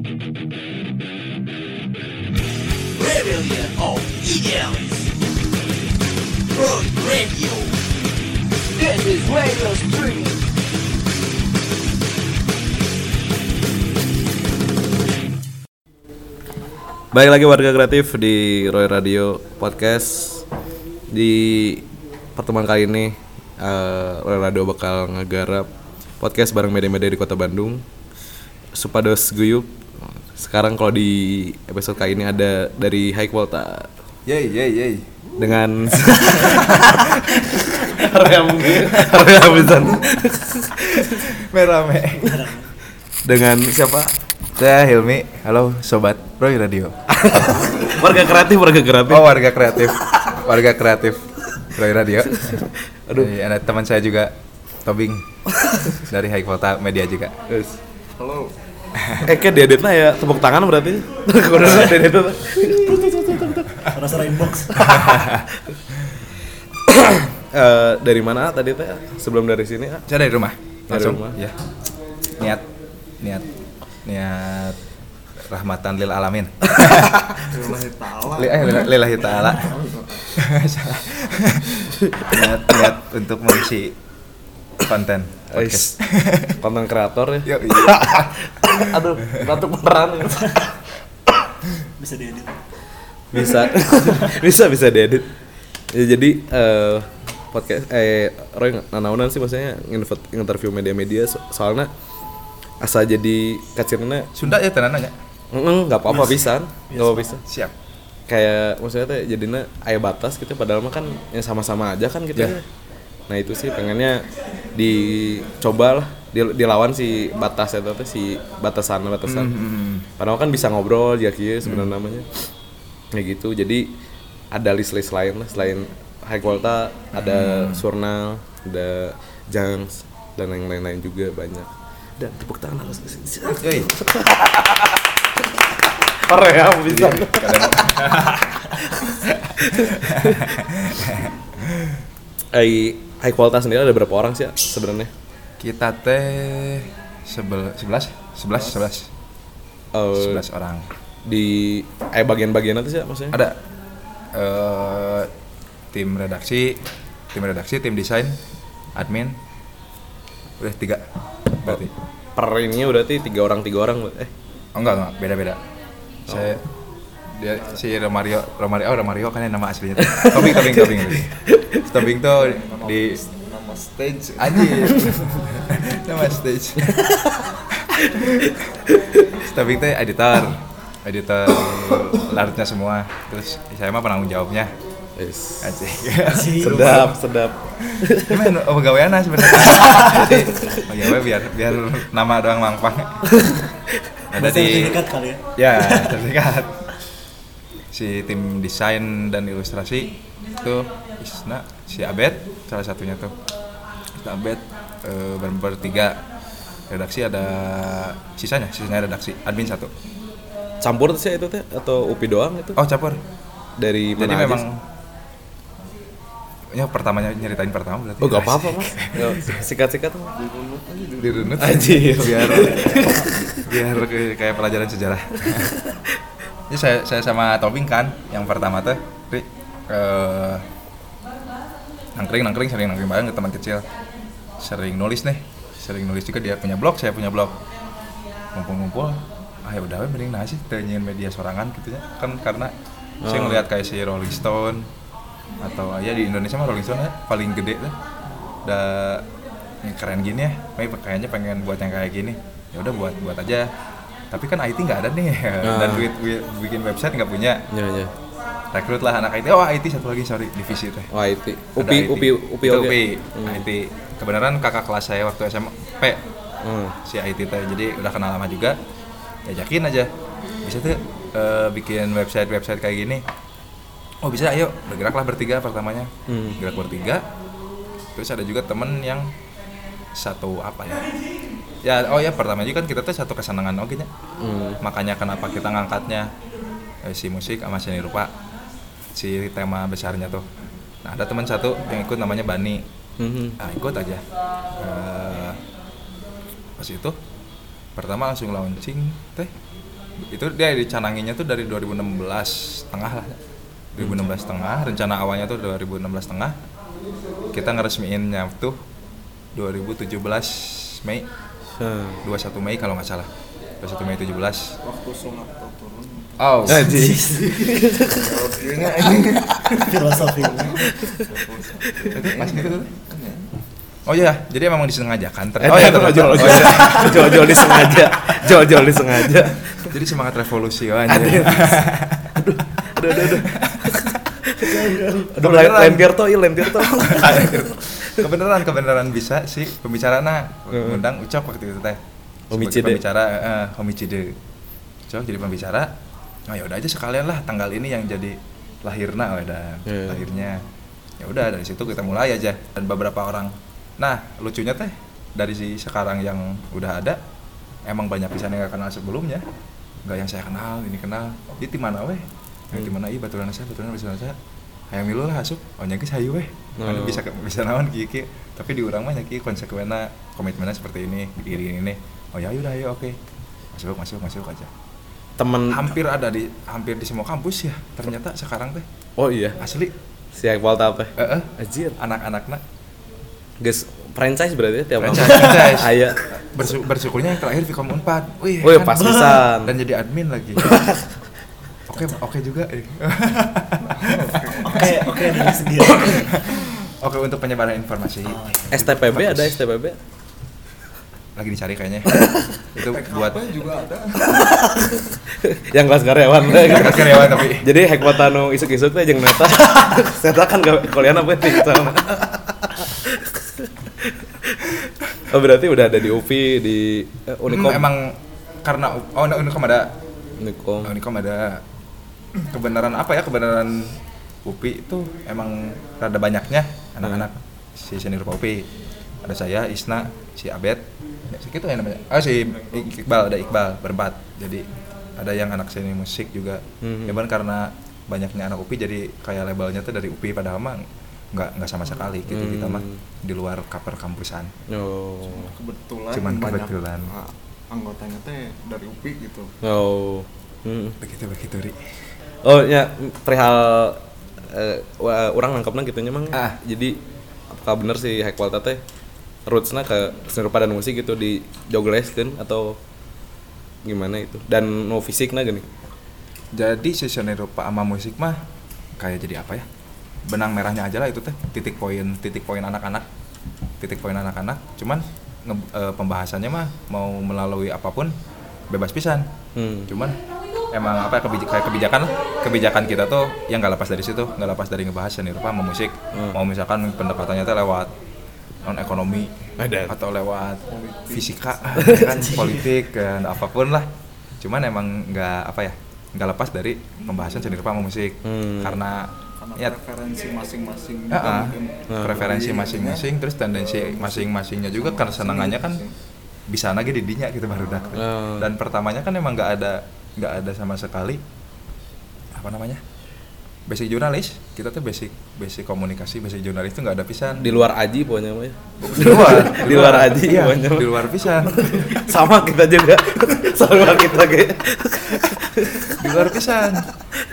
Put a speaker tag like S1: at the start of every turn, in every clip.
S1: Baik lagi warga kreatif di Roy Radio Podcast. Di pertemuan kali ini eh, Roy Radio bakal ngegarap podcast bareng media-media di kota Bandung. Supados Guyup Sekarang kalau di episode kali ini ada dari High Volta
S2: Yey, yey, yey.
S1: Dengan Rem Bizan.
S2: Merame.
S1: Dengan siapa?
S2: Saya Hilmi. Halo sobat Roy Radio.
S1: Warga kreatif, warga kreatif
S2: Oh, warga kreatif. Warga kreatif Roy Radio. Aduh, ada teman saya juga Tobing dari High Volta Media juga.
S1: Yes. Halo. Eh kayak dieditnya ya tepuk tangan berarti. Kalau diedit tuh.
S3: rasa inbox
S1: Eh, dari mana tadi teh? Sebelum dari sini ah?
S2: Saya dari rumah.
S1: Dari
S2: Langsung.
S1: rumah.
S2: Ya. Niat niat niat rahmatan lil alamin. Eh, lil- Lillahi ta'ala. niat niat untuk mengisi konten podcast.
S1: konten kreator ya.
S2: Iya.
S1: Aduh, batuk beneran.
S3: bisa diedit
S1: bisa, bisa bisa diedit. Ya, jadi eh podcast eh Roy nanaunan sih maksudnya nginvert- interview media-media so- soalnya asa jadi kacirnya
S2: Sunda ya tenan nanya.
S1: nggak apa-apa bisa nggak apa bisa
S2: Siap.
S1: kayak maksudnya teh jadinya aya batas gitu padahal mah kan yang sama-sama aja kan gitu ya.
S2: Ya.
S1: Nah itu sih pengennya dicoba lah dil- dilawan si batas itu teh si batasan batasan.
S2: Hmm.
S1: Padahal kan bisa ngobrol ya kieu sebenarnya namanya. Kayak gitu. Jadi ada list-list lain lah selain High Volta, ada Surnal, ada Jangs dan yang lain-lain juga banyak. Dan tepuk tangan harus
S2: Yoi.
S1: Korea bisa. High High Volta sendiri ada berapa orang sih ya, sebenarnya?
S2: Kita teh sebel, sebelas, sebelas, sebelas,
S1: Eh,
S2: sebelas orang.
S1: di eh bagian-bagian itu sih ya, maksudnya?
S2: Ada eh tim redaksi, tim redaksi, tim desain, admin, udah tiga berarti.
S1: Per ini berarti tiga orang tiga orang eh
S2: Oh enggak enggak, beda beda. Saya dia si Romario, Romario, oh Romario kan yang nama aslinya. Tobing, Tobing, Tobing. Tobing tuh di
S4: nama stage
S2: Anjir. Nama stage. Tobing tuh editor. Editor larutnya semua. Terus saya mah penanggung jawabnya.
S1: yes. Sedap sedap
S2: Gimana? Oh, pegawaian sebenarnya. Jadi pegawai biar biar nama doang mangpang. Ada di
S3: dekat kali ya
S2: ya terdekat. Si tim desain dan ilustrasi itu Isna, si Abed salah satunya tuh. Si Abed eh, ber- bertiga redaksi ada sisanya sisanya redaksi admin satu.
S1: Campur tuh sih itu teh atau upi doang itu?
S2: Oh campur.
S1: Dari
S2: jadi
S1: mana aja
S2: memang
S1: sih?
S2: ya pertamanya nyeritain pertama berarti.
S1: Oh gak apa-apa mas. Sikat sikat
S2: dirunut.
S1: Anjir.
S2: biar biar kayak pelajaran sejarah ini saya saya sama Tobing kan yang pertama tuh Ri, eh, nangkring nangkring sering nangkring bareng ke teman kecil. Sering nulis nih sering nulis juga dia punya blog saya punya blog. Ngumpul-ngumpul ah ya udah mending nasi tanyain media sorangan gitu ya. Kan karena saya ngelihat kayak si Rolling Stone atau ya di Indonesia mah Rolling Stone ya paling gede tuh. Udah keren gini ya kayaknya pengen buat yang kayak gini. Ya udah buat buat aja tapi kan IT nggak ada nih. Dan duit duit bikin website nggak punya.
S1: Ya ya
S2: rekrut lah anak IT oh IT satu lagi sorry divisi teh
S1: wah itu
S2: Ada
S1: upi
S2: IT.
S1: upi upi
S2: Itu UPI, IT kebenaran kakak kelas saya waktu SMP
S1: Hmm.
S2: si IT teh. Jadi udah kenal lama juga. Yakin aja. Bisa tuh eh, bikin website website kayak gini. Oh bisa ayo. Bergeraklah bertiga pertamanya.
S1: Hmm.
S2: gerak bertiga. Terus ada juga temen yang satu apa ya ya oh ya pertama juga kan kita tuh satu kesenangan oke nya.
S1: Hmm.
S2: makanya kenapa kita ngangkatnya eh, si musik sama seni rupa si tema besarnya tuh. Nah ada teman satu yang ikut namanya Bani.
S1: Hmm.
S2: nah ikut aja. Eh, pas itu pertama langsung launching teh. Itu dia dicananginya tuh dari 2016 tengah lah. 2016 tengah rencana awalnya tuh 2016 tengah kita ngeresmiinnya tuh 2017 Mei
S1: Hmm.
S2: 21 Mei kalau nggak salah 21 Mei 17
S3: Waktu sunat turun.
S2: oh
S1: Anjing.
S3: Filosofi.
S2: Pas gitu tuh. Oh iya, jadi emang disengajakan. Ter-
S1: Eh,
S2: oh iya,
S1: jual jual jual jual disengaja. Jual jual disengaja.
S2: Jadi semangat revolusi oh, aja.
S1: Aduh, aduh, aduh. Aduh, lain Tirto, iya lain Tirto.
S2: Kebenaran kebenaran bisa sih pembicaraan ngundang ucap waktu itu teh.
S1: Homicide.
S2: Pembicara eh, homicide. Ucap jadi pembicara. Oh ya udah aja sekalian lah tanggal ini yang jadi lahirna oh udah
S1: Iya.
S2: lahirnya. Ya udah dari situ kita mulai aja dan beberapa orang. Nah, lucunya teh dari si sekarang yang udah ada emang banyak pisan yang gak kenal sebelumnya. Enggak yang saya kenal, ini kenal. Di mana weh? Yang di mana iya baturan saya, baturan baturan saya. Hayang milu lah asup. Oh nyangki hayu weh. Anu
S1: Oh.
S2: bisa bisa naon kieu kieu. Tapi di urang mah nya kieu konsekuenna komitmennya seperti ini, begini ini. Oh ya udah ayo oke. Masuk masuk masuk aja.
S1: Temen
S2: Hampir ada di hampir di semua kampus ya. Ternyata sekarang teh
S1: Oh iya,
S2: asli
S1: si Iqbal apa?
S2: eh
S1: Anjir.
S2: anak-anaknya
S1: Guys, franchise berarti ya tiap
S2: Franchise,
S1: kampus?
S2: franchise.
S1: Aya.
S2: Bersu- bersyukurnya yang terakhir Vkom Unpad. Wih,
S1: Oh iya,
S2: kan?
S1: pas pisan.
S2: Dan jadi admin lagi. Oke, oke juga.
S3: Oke, oke dari sendiri.
S2: Oke untuk penyebaran informasi.
S3: Oh, iya.
S1: STPB ada STPB?
S2: Lagi dicari kayaknya. Itu buat
S3: juga ada.
S1: Yang kelas karyawan.
S2: Kelas karyawan tapi
S1: Jadi nu isuk-isuk teh jeung neta. Neta kan kuliah apa nih sama. Oh berarti udah ada di UPI di eh, Unikom.
S2: Hmm, emang karena oh Unikom ada
S1: Unikom.
S2: Unikom ada kebenaran apa ya kebenaran UPI itu emang rada banyaknya anak-anak si seni rupa UPI ada saya Isna si Abed ya segitu ya namanya ah si Iqbal ada Iqbal berempat jadi ada yang anak seni musik juga
S1: Mhm.
S2: ya kan karena banyaknya anak UPI jadi kayak labelnya tuh dari UPI padahal mah nggak nggak sama sekali gitu kita mah
S1: Hmm.
S2: di luar cover kampusan
S1: Oh.
S4: kebetulan
S2: Cuman kebetulan.
S4: ah, anggotanya teh dari UPI gitu
S1: Oh. Hmm.
S2: begitu begitu ri
S1: Oh ya perihal eh, wa- orang nangkepnya gitu memang
S2: Ah.
S1: jadi apakah bener sih high quality teh rootsnya ke seni dan musik gitu di jogleskeun atau gimana itu dan no fisiknya gini
S2: Jadi si seni rupa sama musik mah kayak jadi apa ya? Benang merahnya aja lah itu teh titik poin titik poin anak-anak titik poin anak-anak. Cuman nge- eh, pembahasannya mah mau melalui apa pun bebas pisan.
S1: hmm.
S2: Cuman emang apa ya kebijakan lah. kebijakan kita tuh yang nggak lepas dari situ nggak lepas dari ngebahas seni rupa sama musik.
S1: Hmm.
S2: Mau misalkan pendekatannya tuh lewat non ekonomi
S1: Ada.
S2: atau lewat fisika kan politik dan apa pun lah cuman emang nggak apa ya nggak lepas dari pembahasan seni rupa sama musik
S1: Hmm.
S2: karena
S4: karena
S2: ya
S4: preferensi masing-masing
S2: ya,
S4: mungkin.
S1: Nah.
S2: preferensi masing-masing terus tendensi masing-masingnya juga karena senangannya kan bisa lagi di dinya gitu baru dak
S1: Ah.
S2: dan pertamanya kan emang nggak ada nggak ada sama sekali apa namanya basic jurnalis kita tuh basic basic komunikasi basic jurnalis tuh nggak ada pisan.
S1: Di luar aji pokoknya mah ya.
S2: di luar
S1: Di luar aja,
S2: iya,
S1: pokoknya.
S2: di luar pisan.
S1: Sama kita juga. Sama kita kayak
S2: di luar pisan.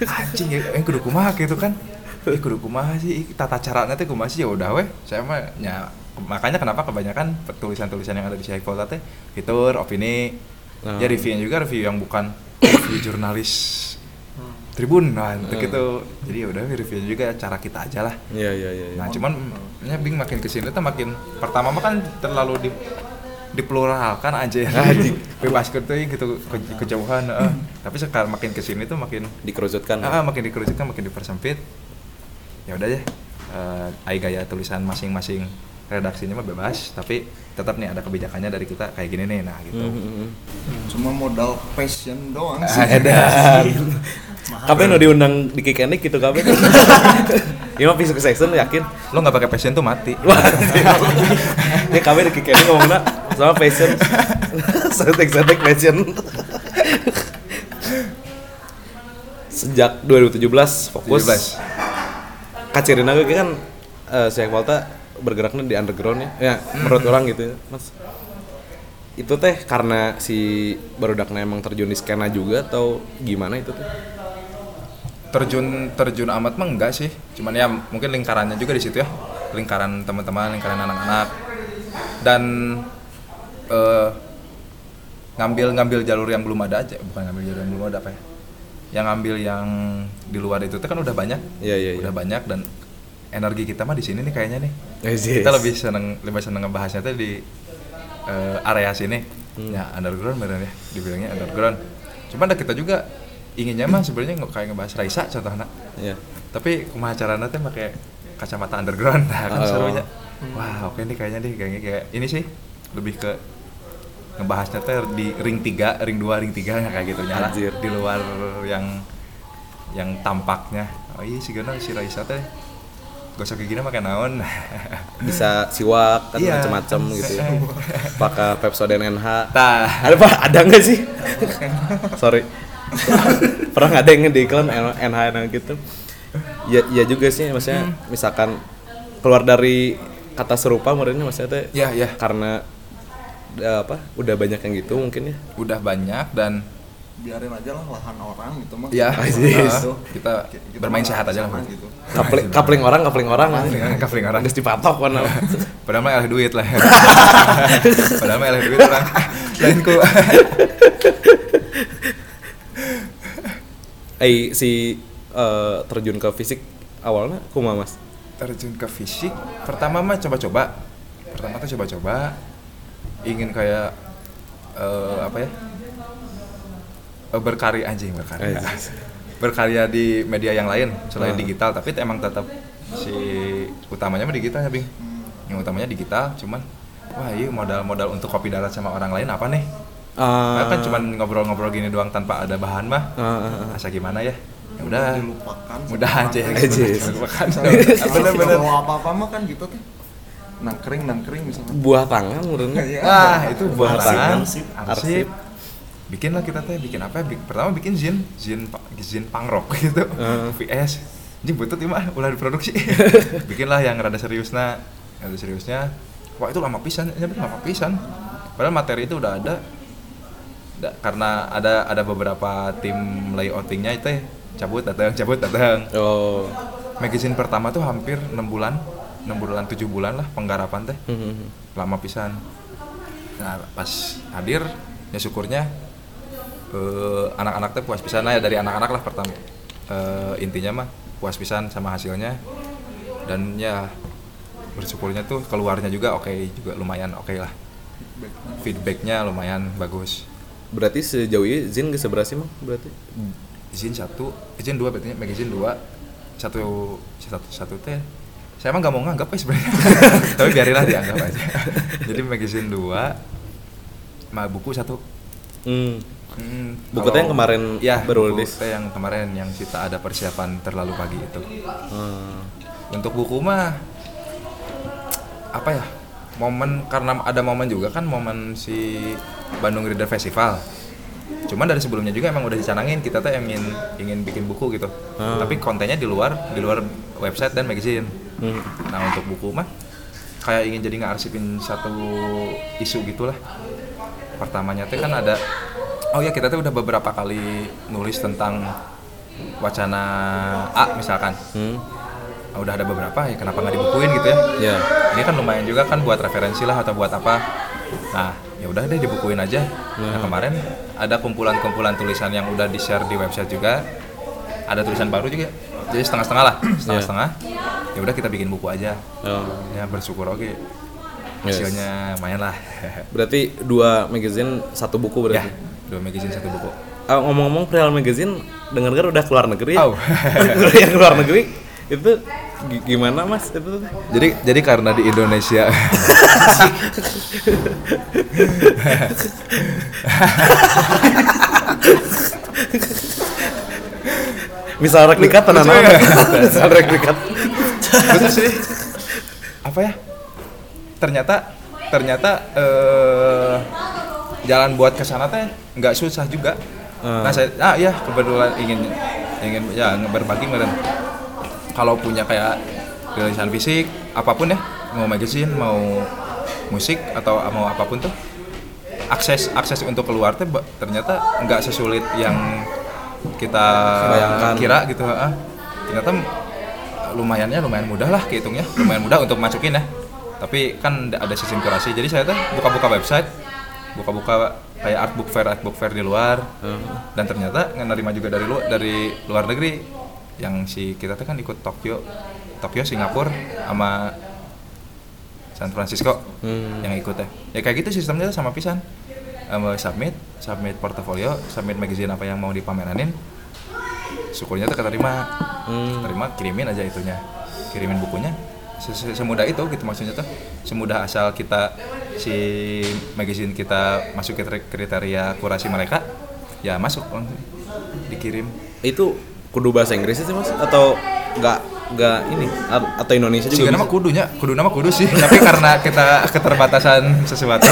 S2: Anjing ya eh kudu kumaha gitu kan? Eh kudu kumaha sih? Ih, tata caranya teh kumaha sih? Ya udah weh. Saya mah ya makanya kenapa kebanyakan tulisan-tulisan yang ada di Volta teh fitur opini.
S1: Nah.
S2: ya reviewnya juga review yang bukan review jurnalis Tribun nah itu
S1: Hmm.
S2: gitu jadi ya udah reviewnya juga cara kita aja lah
S1: iya iya iya iya.
S2: Nah, cuman ya Bing makin ke sini tuh makin pertama mah kan terlalu di dipluralkan aja ya. Bebas gitu gitu ke- kejauhan. heeh. Tapi sekarang makin ke sini tuh makin
S1: dikerucutkan
S2: ah, makin dikerucutkan, makin dipersempit. Ya udah ya. Ai gaya tulisan masing-masing redaksinya mah bebas, tapi tetap nih ada kebijakannya dari kita kayak gini nih. Nah, gitu.
S1: Hmm, hmm, hmm.
S4: cuma modal passion doang
S2: Ah,
S4: sih
S1: edan kabe nu diundang di Kikenik gitu kabe Ini mah fisik section yakin
S2: Lo nggak pakai passion tuh mati.
S1: Wah, ini kabe di Kikenik ngomongnya sama passion setek-setek passion Sejak 2017 fokus
S2: 17.
S1: Kacirina gue kan uh, si Volta bergeraknya di underground ya, ya menurut orang gitu ya, mas. itu teh karena si barudakna emang terjun di skena juga atau gimana itu teh?
S2: Terjun terjun amat mah enggak sih. Cuman ya mungkin lingkarannya juga di situ ya. Lingkaran teman-teman lingkaran anak-anak. Dan eh, ngambil ngambil jalur yang belum ada aja. Bukan ngambil jalur yang belum ada apa ya. Yang ngambil yang di luar itu tuh kan udah banyak.
S1: Iya, iya,
S2: udah banyak dan energi kita mah di sini nih kayaknya nih
S1: Yes,
S2: kita
S1: yes.
S2: lebih seneng lebih seneng ngebahasnya tuh di eh, area sini
S1: Hmm.
S2: ya underground bener ya dibilangnya underground cuman ada kita juga inginnya mah sebenarnya nggak kayak ngebahas Raisa contohnya
S1: Iya.
S2: tapi kumaha carana teh pakai kacamata underground nah kan
S1: Oh.
S2: serunya wah oke nih kayaknya nih kayaknya kayak ini sih lebih ke ngebahasnya teh di ring 3, ring 2, ring 3 kayak gitu nyala
S1: Anjir.
S2: di luar yang yang tampaknya oh iya sih gana si Raisa teh gosok gigi pakai naon?
S1: Bisa siwak kan
S2: Iya.
S1: macam-macam gitu ya. Pakai Pepsodent NH
S2: tah.
S1: Ada pak ada nggak sih? Sorry. Pernah nggak ada yang di iklan NH gitu? Ya ya juga sih maksudnya misalkan keluar dari kata serupa menurutnya maksudnya teh
S2: ya ya
S1: karena eh, apa udah banyak yang gitu mungkin ya?
S2: Udah banyak dan
S4: biarin aja lah lahan orang gitu mah
S2: ya
S1: Aziz.
S2: uh, kita
S4: Kita
S2: bermain
S4: mah
S2: sehat aja lah
S4: gitu
S1: kapling kapling orang kapling orang
S2: Kapling orang.
S1: Geus dipatok kan
S2: Padahal mah eleh duit lah. Padahal mah eleh duit orang. Lain ku.
S1: eh si eh, terjun ke fisik awalnya kumaha mas
S2: Terjun ke fisik, pertama mah coba-coba. Pertama tuh coba-coba ingin kayak eh, apa ya? Eh, berkarya anjing berkarya. Berkarya di media yang lain selain
S1: Ah.
S2: digital, tapi emang tetap si utamanya mah digital ya, Bing. Yang utamanya digital, cuman wah iya modal-modal untuk kopi darat sama orang lain apa nih?
S1: Ah,
S2: Nah, kan cuman ngobrol-ngobrol gini doang tanpa ada bahan mah.
S1: ah, ah, ah.
S2: Asa gimana ya? Ya udah.
S4: dilupakan
S2: Mudah aja ya.
S1: Aja.
S2: Lupakan.
S4: bener-bener mau apa-apa mah kan gitu teh nangkring nangkring misalnya
S1: buah tangan menurutnya.
S2: Wah, itu buah
S1: Arsip,
S2: tangan,
S3: arsip.
S2: arsip. Bikin lah kita teh, bikin apa? ya? Bik- Pertama bikin zin, zin, zin punk rock gitu.
S1: Ah.
S2: VS. Jadi butut mah, ulah diproduksi. bikin lah yang rada seriusnya, rada seriusnya. Wah itu lama pisan, ya lama pisan. Padahal materi itu udah ada. Da- karena ada ada beberapa tim layoutingnya itu ya, cabut datang, cabut datang.
S1: oh
S2: Magazine pertama tuh hampir 6 bulan, 6 bulan, 7 bulan lah penggarapan teh
S1: Hmm,
S2: lama pisan nah pas hadir ya syukurnya eh, anak-anak teh puas pisan. Lah ya dari anak-anak lah pertama. Eh, intinya mah puas pisan sama hasilnya. Dan ya bersyukurnya tuh keluarnya juga oke juga lumayan oke lah. Feedbacknya lumayan bagus.
S1: Berarti sejauh ini Zin geus seberapa sih mang? Berarti?
S2: Izin satu izin dua berarti magazine dua. Satu satu satu teh. Saya emang nggak mau nganggap ya sebenarnya. Tapi biarinlah dianggap aja. Jadi magazine dua ma buku satu.
S1: Hmm.
S2: Hmm,
S1: Buku yang kemarin
S2: ya,
S1: baru rilis?
S2: yang kemarin yang kita ada persiapan terlalu pagi itu
S1: Hmm.
S2: untuk buku mah apa ya momen karena ada momen juga kan momen si Bandung Reader Festival cuman dari sebelumnya juga emang udah dicanangin kita tuh ingin ingin bikin buku gitu
S1: Ah.
S2: tapi kontennya di luar di luar website dan magazine
S1: Hmm.
S2: nah untuk buku mah kayak ingin jadi ngarsipin satu isu gitulah pertamanya teh kan ada oh ya kita tuh udah beberapa kali nulis tentang wacana A misalkan.
S1: Hmm.
S2: Ah, udah ada beberapa ya kenapa nggak dibukuin gitu ya?
S1: Ya.
S2: ini kan lumayan juga kan buat referensi lah atau buat apa. Nah ya udah deh dibukuin aja. Nah kemarin ada kumpulan-kumpulan tulisan yang udah di share di website juga. Ada tulisan baru juga. Jadi setengah-setengah lah setengah-setengah. Ya udah kita bikin buku aja.
S1: Oh.
S2: ya bersyukur oke.
S1: Yes.
S2: hasilnya lumayan lah.
S1: Berarti dua magazine satu buku berarti.
S2: Dua magazine satu buku
S1: Ah, ngomong-ngomong Real Magazine dengar-dengar udah keluar negeri?
S2: Oh.
S1: yang keluar negeri itu gi- gimana Mas itu?
S2: jadi jadi karena di Indonesia
S1: Misal replikat tenan
S2: ya?
S1: Misal replikat.
S2: betul sih apa ya ternyata ternyata eh, jalan buat ke sana teh nggak susah juga
S1: Hmm.
S2: nah saya ah iya kebetulan ingin ingin ya berbagi meren kalau punya kayak rilisan fisik apa pun ya mau magazine mau musik atau mau apa pun tuh akses akses untuk keluar teh ba- ternyata nggak sesulit yang kita
S1: Bayangkan.
S2: kira gitu ah. ternyata lumayannya lumayan mudah lah kehitungnya lumayan mudah untuk masukin ya tapi kan ada sistem kurasi jadi saya tuh buka-buka website buka-buka kayak art book fair art book fair di luar. Dan ternyata nerima juga dari luar dari luar negeri. Yang si kita tuh kan ikut Tokyo Tokyo Singapura sama San Francisco
S1: Hmm.
S2: yang ikut ya ya kayak gitu sistemnya sama pisan. Sama submit submit portofolio submit magazine apa yang mau dipameranin. Syukurnya tuh keterima.
S1: Hmm.
S2: terima kirimin aja itunya. Kirimin bukunya semudah itu gitu maksudnya tuh. Semudah asal kita si magazine kita masuk ke kri- kriteria kurasi mereka ya masuk langsung dikirim.
S1: Itu kudu bahasa Inggris sih Mas? Atau enggak enggak ini? A- atau Indonesia juga
S2: nama kudunya kudu nama kudu sih. Tapi karena kita keterbatasan sesuatu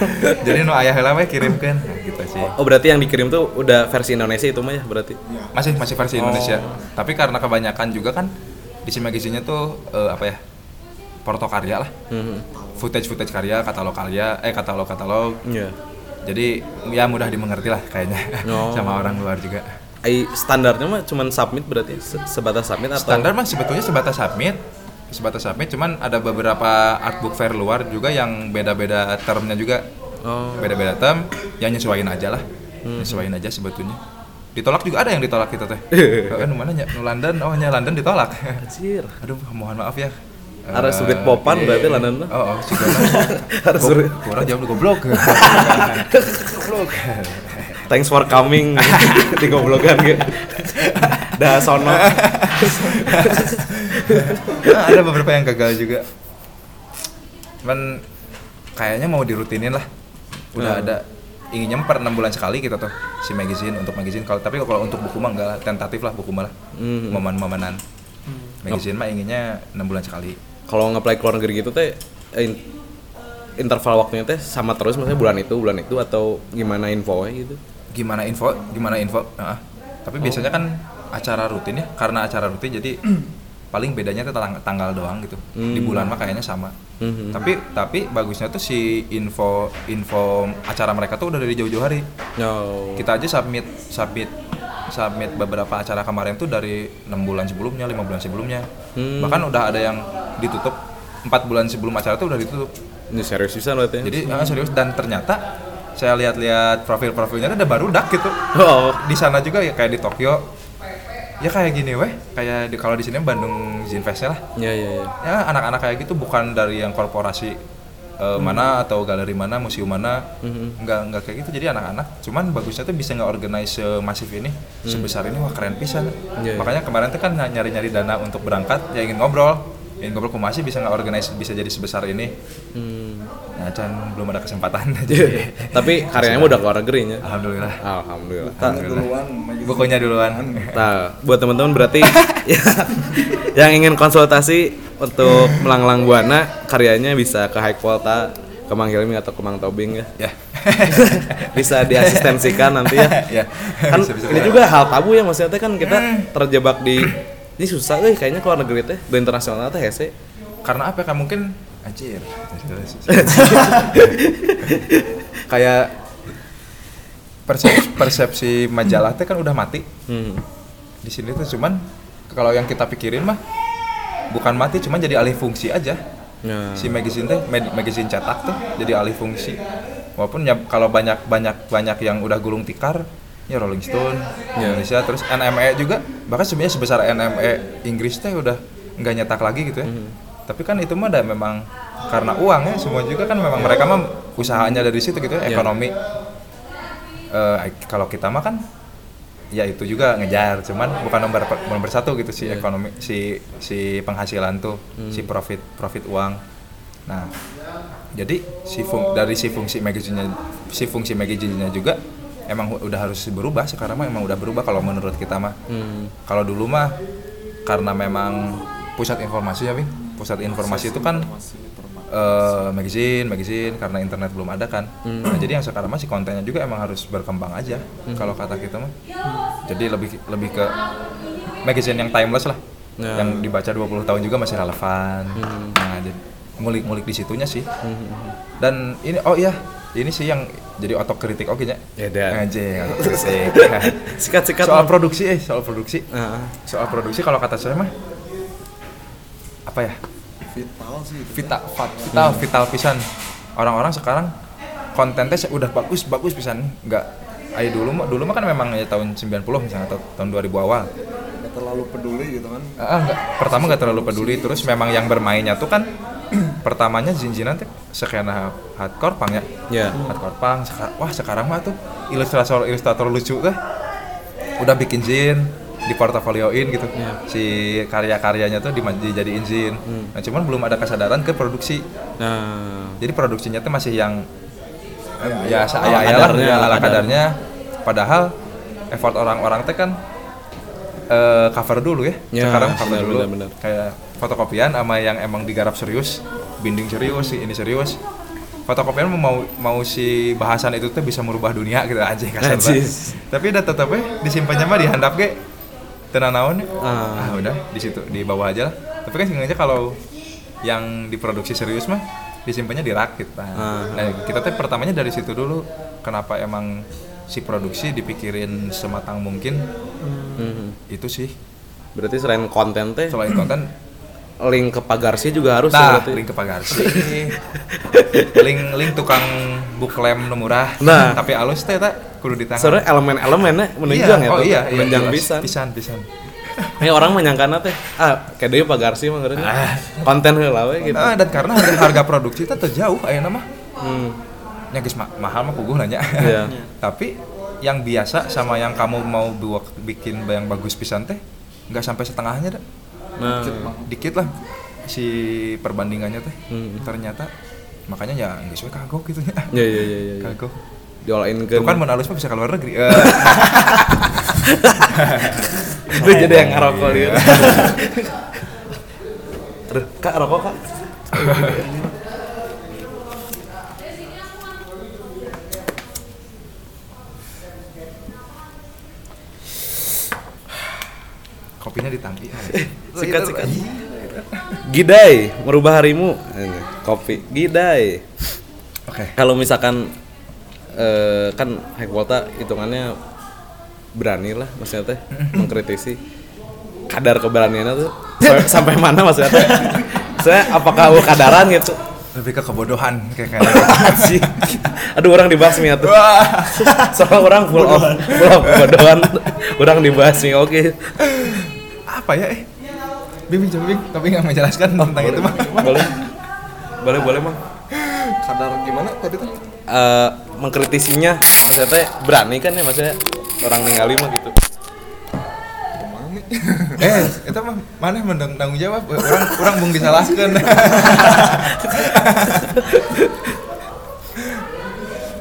S2: jadi nu ayah heula we kirimkeun nah, gitu sih.
S1: Oh berarti yang dikirim tuh udah versi Indonesia itu mah ya berarti?
S2: masih masih versi Indonesia. Tapi karena kebanyakan juga kan di si magazine tuh eh, apa ya porto karya lah.
S1: Hmm.
S2: footage footage karya katalog karya eh katalog katalog.
S1: Iya.
S2: jadi ya mudah dimengerti lah kayaknya
S1: Oh.
S2: sama orang luar juga.
S1: Ai standarnya mah cuman submit berarti Se- sebatas submit atau?
S2: Standar mah sebetulnya sebatas submit. Sebatas submit cuman ada beberapa artbook fair luar juga yang beda-beda termnya juga.
S1: Oh.
S2: beda-beda term yang nyesuaiin aja lah. Nyesuaiin aja sebetulnya ditolak juga ada yang ditolak kita teh kan mana nya nu London oh nya London ditolak
S1: Anjir.
S2: aduh mohon maaf ya
S1: Harus
S2: Eh,
S1: sulit popan
S2: iya,
S1: berarti
S2: iya.
S1: London
S2: oh, oh juga
S1: Harus sulit.
S2: kurang lu goblok goblok
S1: Thanks for coming di goblogan gitu. Dah sono.
S2: Nah, ada beberapa yang gagal juga cuman kayaknya mau dirutinin lah udah
S1: Hmm.
S2: ada inginnya per enam bulan sekali kita tuh si magazine untuk magazine. Kalau tapi kalau untuk buku mah enggak lah, tentatif lah buku mah lah.
S1: Hmm.
S2: momen-momenan. Magazine mah inginnya enam bulan sekali.
S1: Kalau nge-play ke luar negeri gitu teh eh, in- interval waktunya teh sama terus maksudnya bulan itu bulan itu atau gimana info gitu.
S2: gimana info? Gimana info? Nah, tapi biasanya kan acara rutin ya. Karena acara rutin jadi paling bedanya tang- tanggal doang gitu. Di
S1: Hmm.
S2: bulan mah kayaknya sama
S1: Mhm.
S2: tapi tapi bagusnya tuh si info info acara mereka tuh udah dari jauh-jauh hari
S1: No.
S2: kita aja submit submit submit beberapa acara kemarin tuh dari enam bulan sebelumnya lima bulan sebelumnya
S1: Hmm.
S2: bahkan udah ada yang ditutup empat bulan sebelum acara tuh udah ditutup
S1: Ini serius bisa berarti. ya?
S2: jadi ah, serius dan ternyata saya lihat-lihat profil-profilnya ada baru dak gitu
S1: oh.
S2: di sana juga ya kayak di Tokyo ya kayak gini weh. Kayak di kalau di sini Bandung Zine Fest lah.
S1: Ya ya ya.
S2: ya anak-anak kayak gitu bukan dari yang korporasi eh, mana atau galeri mana museum mana.
S1: Mhm.
S2: nggak nggak kayak gitu. Jadi anak-anak cuman bagusnya tuh bisa nggak organize semasif ini sebesar ini. Wah keren pisan.
S1: Iya, iya.
S2: makanya kemarin tuh kan nyari-nyari dana untuk berangkat ya ingin ngobrol ngobrol ke masih bisa nggak organize bisa jadi sebesar ini
S1: Hmm.
S2: nah can belum ada kesempatan jadi
S1: Tapi karyanya udah keluar negeri
S2: alhamdulillah
S1: Alhamdulillah. Ta-
S4: duluan
S2: bukunya duluan
S1: Nah, buat teman-teman berarti ya, yang ingin konsultasi untuk melanglang buana karyanya bisa ke High Volta, ke Mang Hilmi atau ke Mang Tobing ya.
S2: ya
S1: Bisa diasistensikan nanti ya.
S2: ya
S1: Kan
S2: bisa, bisa.
S1: ini juga hal tabu ya maksudnya kan kita terjebak di ini susah euy kayaknya keluar negeri teh, go internasional teh hese.
S2: karena apa kan mungkin anjir. Kayak persepsi, persepsi majalah teh kan udah mati.
S1: Hmm.
S2: di sini tuh cuman kalau yang kita pikirin mah bukan mati cuman jadi alih fungsi aja.
S1: Nah,
S2: si magazine teh mag- magazine cetak tuh jadi alih fungsi. Walaupun ya kalau banyak banyak banyak yang udah gulung tikar ya Rolling Stone
S1: Ya.
S2: Indonesia terus NME juga bahkan sebenarnya sebesar NME Inggris teh udah nggak nyetak lagi gitu ya tapi kan itu mah ada memang karena uang ya semua juga kan memang mereka mah usahanya dari situ gitu ya
S1: Ya.
S2: ekonomi Eh, kalau kita mah kan ya itu juga ngejar cuman bukan nomor nomor satu gitu si
S1: Iya.
S2: ekonomi si si penghasilan tuh si profit profit uang nah jadi si fung, dari si fungsi magazinnya si fungsi magazinnya juga emang udah harus berubah sekarang mah emang udah berubah kalau menurut kita mah
S1: hmm.
S2: kalau dulu mah karena memang pusat informasi ya Bing pusat informasi itu kan eh magazine magazine karena internet belum ada kan
S1: Hmm.
S2: nah, jadi yang sekarang masih kontennya juga emang harus berkembang aja kalau kata kita mah jadi lebih lebih ke magazine yang timeless lah
S1: Ya.
S2: yang dibaca 20 tahun juga masih relevan
S1: Hmm.
S2: nah jadi ngulik-ngulik di situnya sih
S1: Hmm.
S2: dan ini oh iya ini sih yang jadi otokritik oke nya
S1: Ya,
S2: anjing otokritik
S1: Sikat-sikat.
S2: soal produksi eh soal produksi.
S1: Heeh.
S2: soal produksi kalau kata saya mah apa ya?
S4: Vital sih
S2: vital vital vital pisan. Orang-orang sekarang kontennya udah bagus bagus pisan. Nggak ayo dulu mah dulu mah kan memang ya tahun 90 misalnya atau tahun 2000 awal.
S4: Nggak terlalu peduli gitu kan.
S2: Ah, nggak. pertama nggak terlalu peduli. Terus memang yang bermainnya tuh kan pertamanya Jinjinan tuh skena hardcore pang ya.
S1: Ya.
S2: hardcore pang Seka- wah sekarang mah tuh ilustrator ilustrator lucu kan udah bikin jin di portofolioin gitu. Si karya-karyanya tuh dijadiin jin. Nah cuman belum ada kesadaran ke produksi.
S1: Nah,
S2: jadi produksinya tuh masih yang eh, ya
S1: Ala
S2: saya ya lah ya,
S1: ala kadar.
S2: kadarnya. Padahal effort orang-orang teh kan eh, cover dulu ya,
S1: Ya,
S2: sekarang cover
S1: benar,
S2: dulu.
S1: benar, benar.
S2: kayak fotokopian sama yang emang digarap serius binding serius ini serius. Fotokopian mau mau si bahasan itu tuh bisa merubah dunia gitu aja kasar tapi udah tetapnya disimpannya mah di handap ge tenang naon.
S1: Ah.
S2: ah udah di situ di bawah aja lah. Tapi kan sengaja kalau yang diproduksi serius mah disimpannya di rak gitu. Nah,
S1: Ah.
S2: nah, kita tuh pertamanya dari situ dulu kenapa emang si produksi dipikirin sematang mungkin?
S1: Mhm.
S2: itu sih.
S1: Berarti selain konten teh?
S2: Selain konten
S1: link ke pagarsi juga harus ya
S2: nah
S1: berarti.
S2: link ke pagarsi link link tukang buklem nu murah
S1: Nah.
S2: tapi alus teh tak kudu di tangan
S1: Sebenarnya elemen-elemennya menunjang ya
S2: oh
S1: tuh.
S2: iya, iya
S1: menunjang
S2: jelas.
S1: pisan.
S2: pisan pisan
S1: Ini orang menyangkana teh ah kayak deui pagarsi mah ngeureun. Konten heula we gitu.
S2: Ah, dan karena harga, harga produksi itu terjauh ayeuna mah
S1: Hmm.
S2: yang geus ma- mahal mah puguh nanya
S1: Iya.
S2: tapi yang biasa sama yang kamu mau buat bikin yang bagus pisan teh nggak sampai setengahnya dah
S1: Nah,
S2: dikit lah si perbandingannya teh.
S1: Hmm.
S2: ternyata makanya ya nggak sesuai kagok gitu ya.
S1: Ya ya ya ya.
S2: kagok.
S1: Diolain
S2: Tuh
S1: ke
S2: kan alus mah bisa ke luar negeri. Eh,
S1: itu jadi yang ngerokok dia. Aduh, Kak rokok Kak.
S2: kopinya ditampi
S1: Sikat sikat. Gidai, merubah harimu. Ini, Kopi. Gidai.
S2: oke.
S1: Kalau misalkan eh, kan high volta hitungannya berani lah maksudnya teh mengkritisi kadar keberaniannya tuh. Sampai, sampai mana maksudnya teh? Saya apakah aku kadaran gitu?
S2: Lebih ke kebodohan kayak kayak.
S1: Aduh orang dibasmi atuh soalnya orang full of full of kebodohan. Orang dibasmi oke.
S2: Apa ya eh bimbing coba bimbing tapi nggak menjelaskan tentang itu mah
S1: boleh. Boleh boleh bang.
S4: Kadar gimana tadi tuh?
S1: Eh, mengkritisinya maksudnya berani kan ya maksudnya orang ningali mah gitu.
S2: Eh itu mah mana mendang tanggung jawab? Orang orang bung disalahkan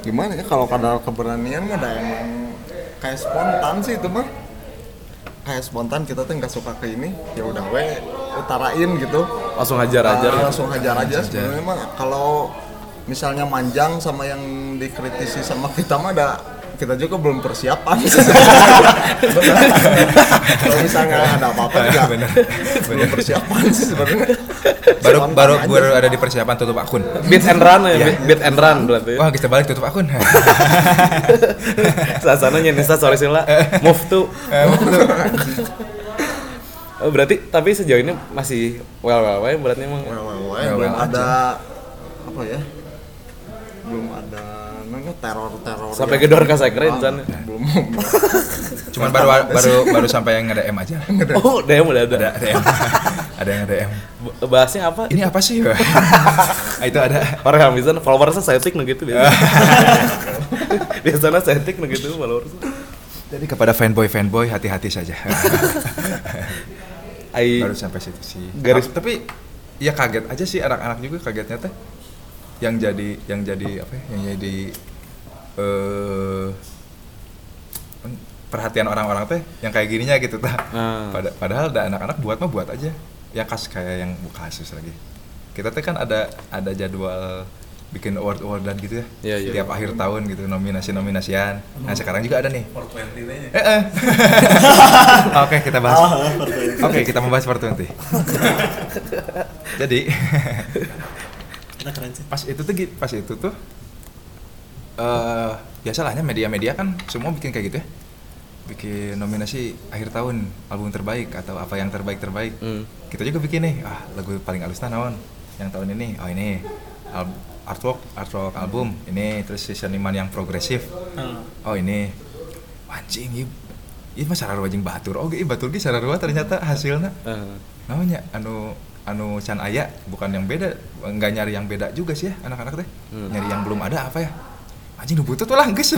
S4: Gimana ya kalau kadar keberanian mah ada yang kayak spontan sih itu mah. Kayak spontan kita tuh nggak suka ke ini, ya udah we utarain gitu.
S1: langsung hajar aja
S4: Ah, langsung hajar aja. Sebenarnya mah kalau misalnya manjang sama yang dikritisi sama kita mah ada kita juga belum persiapan. Kalau misalnya ada apa-apa juga belum persiapan sih sebenarnya
S2: baru baru
S4: aja.
S2: baru ada di persiapan tutup akun.
S1: Beat and run ya beat, beat and run berarti
S2: wah kita balik tutup akun.
S1: Sasana nyenisa sorry sila move to. Oh, berarti tapi sejauh ini masih well well well berarti emang
S4: Well, well, well,
S2: Well,
S4: belum
S2: well
S4: ada apa ya? Belum ada namanya teror teror
S1: sampai gedor ka sekren can
S4: belum.
S2: Cuman baru baru baru sampai yang nge-DM aja.
S1: Oh DM udah ada.
S2: Ada DM ada yang
S1: B- bahasnya apa?
S2: Ini apa sih? Ah, itu ada.
S1: Orang bisa followersnya setik gitu biasa. Biasanya setik nah gitu followersnya
S2: jadi kepada fanboy fanboy hati-hati saja.
S1: Ai.
S2: Baru sampai situ sih.
S1: Garis-
S2: tapi ya kaget aja sih anak-anak juga kagetnya teh. Yang jadi yang jadi apa ya, yang jadi eh perhatian orang-orang teh yang kayak gininya gitu tah
S1: Ah.
S2: Pada- padahal ada anak-anak buat mah buat aja yang kas kayak yang bukan kasus lagi kita teh kan ada ada jadwal bikin award awardan gitu ya
S1: Iya, iya.
S2: tiap akhir tahun gitu nominasi nominasian nah sekarang juga ada nih Eh, eh. Oke, kita bahas. Oke, kita membahas 420. Jadi,
S3: sih.
S2: pas itu tuh pas itu tuh eh biasalahnya media-media kan semua bikin kayak gitu ya. Bikin nominasi akhir tahun album terbaik atau apa yang terbaik terbaik
S1: Hmm.
S2: kita juga bikin nih ah lagu paling alusnya naon? Yang tahun ini oh ini. Al- artwork artwork album ini. Terus si seniman yang progresif.
S3: Hmm.
S2: oh ini. Anjing ini ini mah sararua jeung batur. Oke okay, batur ge sararua ternyata hasilnya.
S1: Eh,
S2: namanya anu anu can aya bukan yang beda. Nggak nyari yang beda juga sih ya anak-anak teh.
S1: Hmm.
S2: nyari yang belum ada apa ya anjing nu butut lah geus.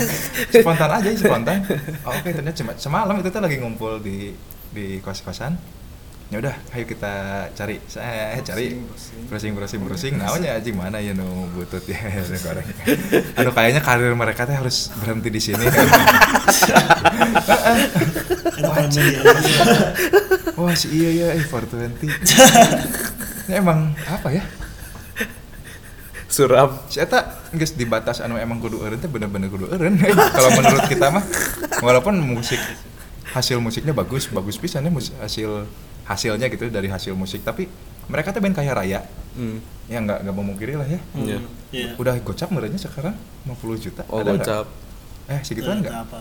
S2: Spontan aja spontan. Oh, oke ternyata cuma semalam itu tuh lagi ngumpul di di kos-kosan. Ya udah ayo kita cari saya cari browsing browsing. browsing namanya anjing mana ya nu butut ya goreng aduh kayaknya karir mereka teh harus berhenti di sini. Wah si iya ya eh 420 ini emang apa ya
S1: suram.
S2: Eta geus di batas anu emang kudu eureun teh bener-bener kudu eureun kalau menurut kita mah walaupun musik hasil musiknya bagus bagus pisan ya mus- hasil hasilnya gitu dari hasil musik tapi mereka tuh band kaya raya
S1: Hmm.
S2: ya nggak nggak memungkiri lah ya
S1: Iya.
S3: Iya.
S2: udah gocap merenya sekarang 50 juta
S1: Oh,
S2: Ada
S1: gocap.
S2: eh segituan
S3: Nggak
S2: nggak
S3: apa.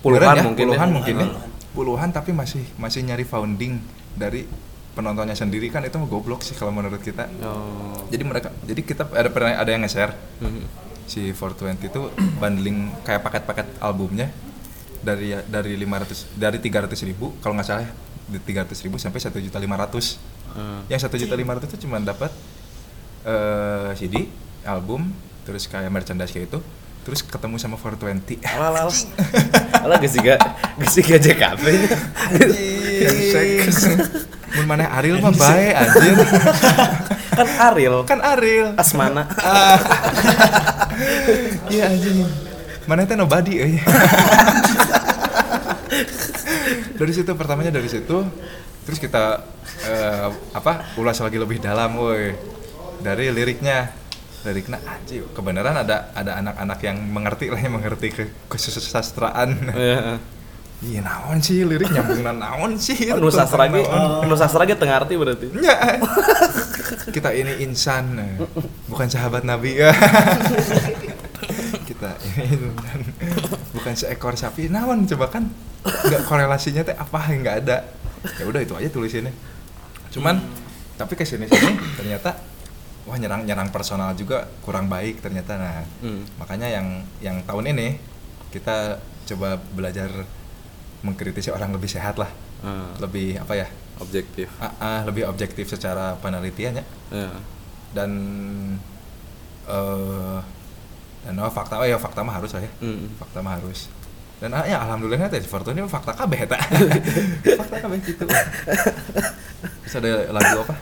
S1: Puluhan
S2: ya?
S1: mungkin
S2: puluhan
S1: ya.
S2: mungkin ya
S3: Puluhan.
S2: puluhan tapi masih masih nyari founding dari penontonnya sendiri kan itu goblok sih kalau menurut kita
S1: Oh.
S2: jadi mereka jadi kita ada pernah ada yang nge-share
S1: Mhm.
S2: si 420 itu bundling kayak paket-paket albumnya dari dari 500 dari 300 ribu kalau nggak salah di 300 ribu sampai 1 juta 500
S1: Hmm.
S2: yang 1 juta 500 itu cuma dapat eh, CD album terus kayak merchandise kayak itu terus ketemu sama 420
S1: Alah, alah. Alah, geus siga geus siga JKT.
S2: Mun mana Ariel mah bae anjir
S1: kan Ariel,
S2: kan Ariel
S1: Asmana.
S2: Iya anjing. Mana teh nobody euy. dari situ pertamanya dari situ terus kita eh, apa ulas lagi lebih dalam woi dari liriknya liriknya anjir kebenaran ada ada anak-anak yang mengerti lah yang mengerti ke kesusastraan
S1: Iya.
S2: Iya naon sih lirik nyambungna naon sih
S1: Nu sastra ge,
S2: Naon.
S1: nu sastra ge teu ngarti berarti.
S2: Ya. kita ini insan, eh, bukan sahabat Nabi ya. kita ini insan, bukan seekor sapi. Nawan coba kan nggak korelasinya teh apa nggak ada. Ya udah itu aja tulisannya. Cuman tapi ke sini sini ternyata wah nyerang nyerang personal juga kurang baik ternyata. Nah
S1: Hmm.
S2: makanya yang yang tahun ini kita coba belajar mengkritisi orang lebih sehat lah,
S1: Ah,
S2: lebih apa ya?
S1: objektif.
S2: Ah, ah, lebih objektif secara penelitiannya
S1: Ya.
S2: dan eh dan oh, fakta oh ya fakta mah harus lah ya.
S1: Hmm.
S2: fakta mah harus. Dan ah, ya alhamdulillah teh Fortune ini fakta kabeh eta fakta kabeh gitu. Terus ada lagu apa?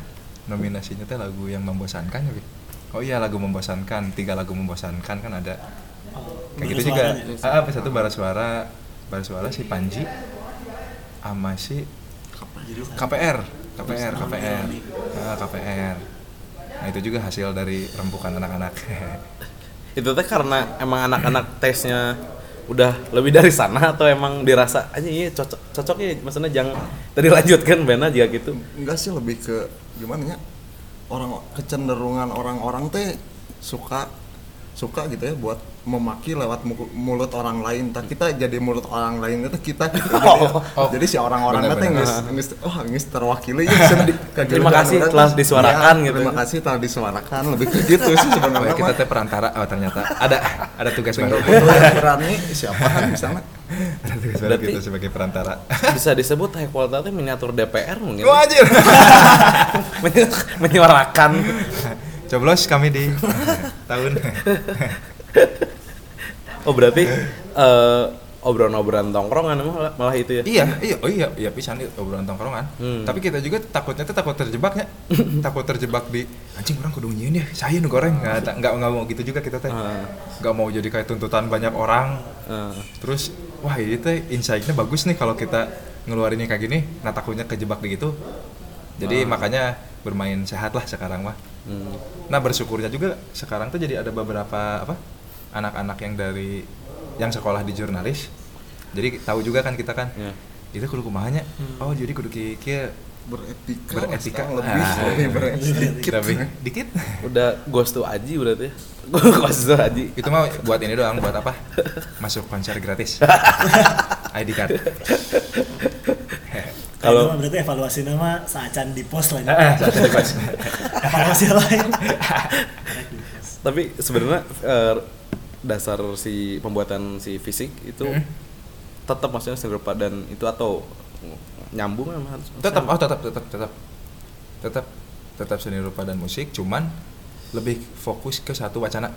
S2: Nominasinya teh lagu yang membosankan ya Bi? oh iya lagu membosankan tiga lagu membosankan kan ada. Kayak gitu juga. ah ah, satu bara suara bara suara si Panji sama si KPR KPR KPR Ah, KPR nah itu juga hasil dari rembukan anak-anak.
S1: Itu teh karena emang anak-anak tesnya udah lebih dari sana atau emang dirasa aja iya cocok cocok ya maksudnya jangan tadi lanjutkan bena juga gitu.
S4: enggak sih lebih ke gimana ya? Orang kecenderungan orang-orang teh suka suka gitu ya buat memaki lewat mu- mulut orang lain tak kita jadi mulut orang lain itu kita gitu. jadi,
S2: Oh.
S4: jadi si orang-orang
S2: bener.
S4: geus geus oh geus terwakili ya
S1: Terima kasih telah disuarakan
S4: Iya,
S1: gitu.
S4: terima kasih telah disuarakan lebih ke gitu sih
S2: Oh,
S4: sebenarnya
S2: ya, kita teh perantara oh ternyata ada ada tugas baru
S4: berani siapa kan misalnya
S2: ada tugas baru
S1: Berarti-
S2: gitu sebagai perantara
S1: Bisa disebut high quality miniatur DPR mungkin. Menyu- menyuarakan.
S2: Coblos kami di tahun.
S1: Oh berarti eh, obrolan-obrolan tongkrongan malah, malah itu ya.
S2: iya iya oh iya iya pisan obrolan tongkrongan.
S1: Hmm.
S2: tapi kita juga takutnya tuh takut terjebak ya. Takut terjebak di anjing orang kudu ya saya nu goreng. Nggak nggak nggak mau gitu juga kita teh.
S1: Ah.
S2: nggak mau jadi kayak tuntutan banyak orang.
S1: Eh,
S2: terus wah ini teh insightnya bagus nih kalau kita ngeluarinnya kayak gini. Nah takutnya kejebak di gitu jadi makanya bermain sehat lah sekarang mah
S1: hmm.
S2: nah bersyukurnya juga sekarang tuh jadi ada beberapa apa anak-anak yang dari yang sekolah di jurnalis jadi tahu juga kan kita kan
S1: Ya.
S2: itu kudu kumahanya oh jadi kudu kieu
S4: beretika,
S2: Beretika.
S4: lebih
S2: Ah.
S4: lebih beretika.
S2: Tapi dikit.
S1: Udah ghost to Aji berarti ya. ghost to Aji.
S2: Itu mah buat ini doang, buat apa? Masuk konser gratis. ID card.
S1: Kalau-
S3: Kalau berarti evaluasi nama saacan di pos lah.
S2: Eh, satu di pas.
S3: evaluasi lain.
S1: Tapi sebenarnya eh, dasar si pembuatan si fisik itu
S2: Hmm.
S1: tetap maksudnya serupa dan itu atau nyambung harus
S2: tetap oh tetap tetap tetap tetap tetap seni rupa dan musik cuman lebih fokus ke satu wacana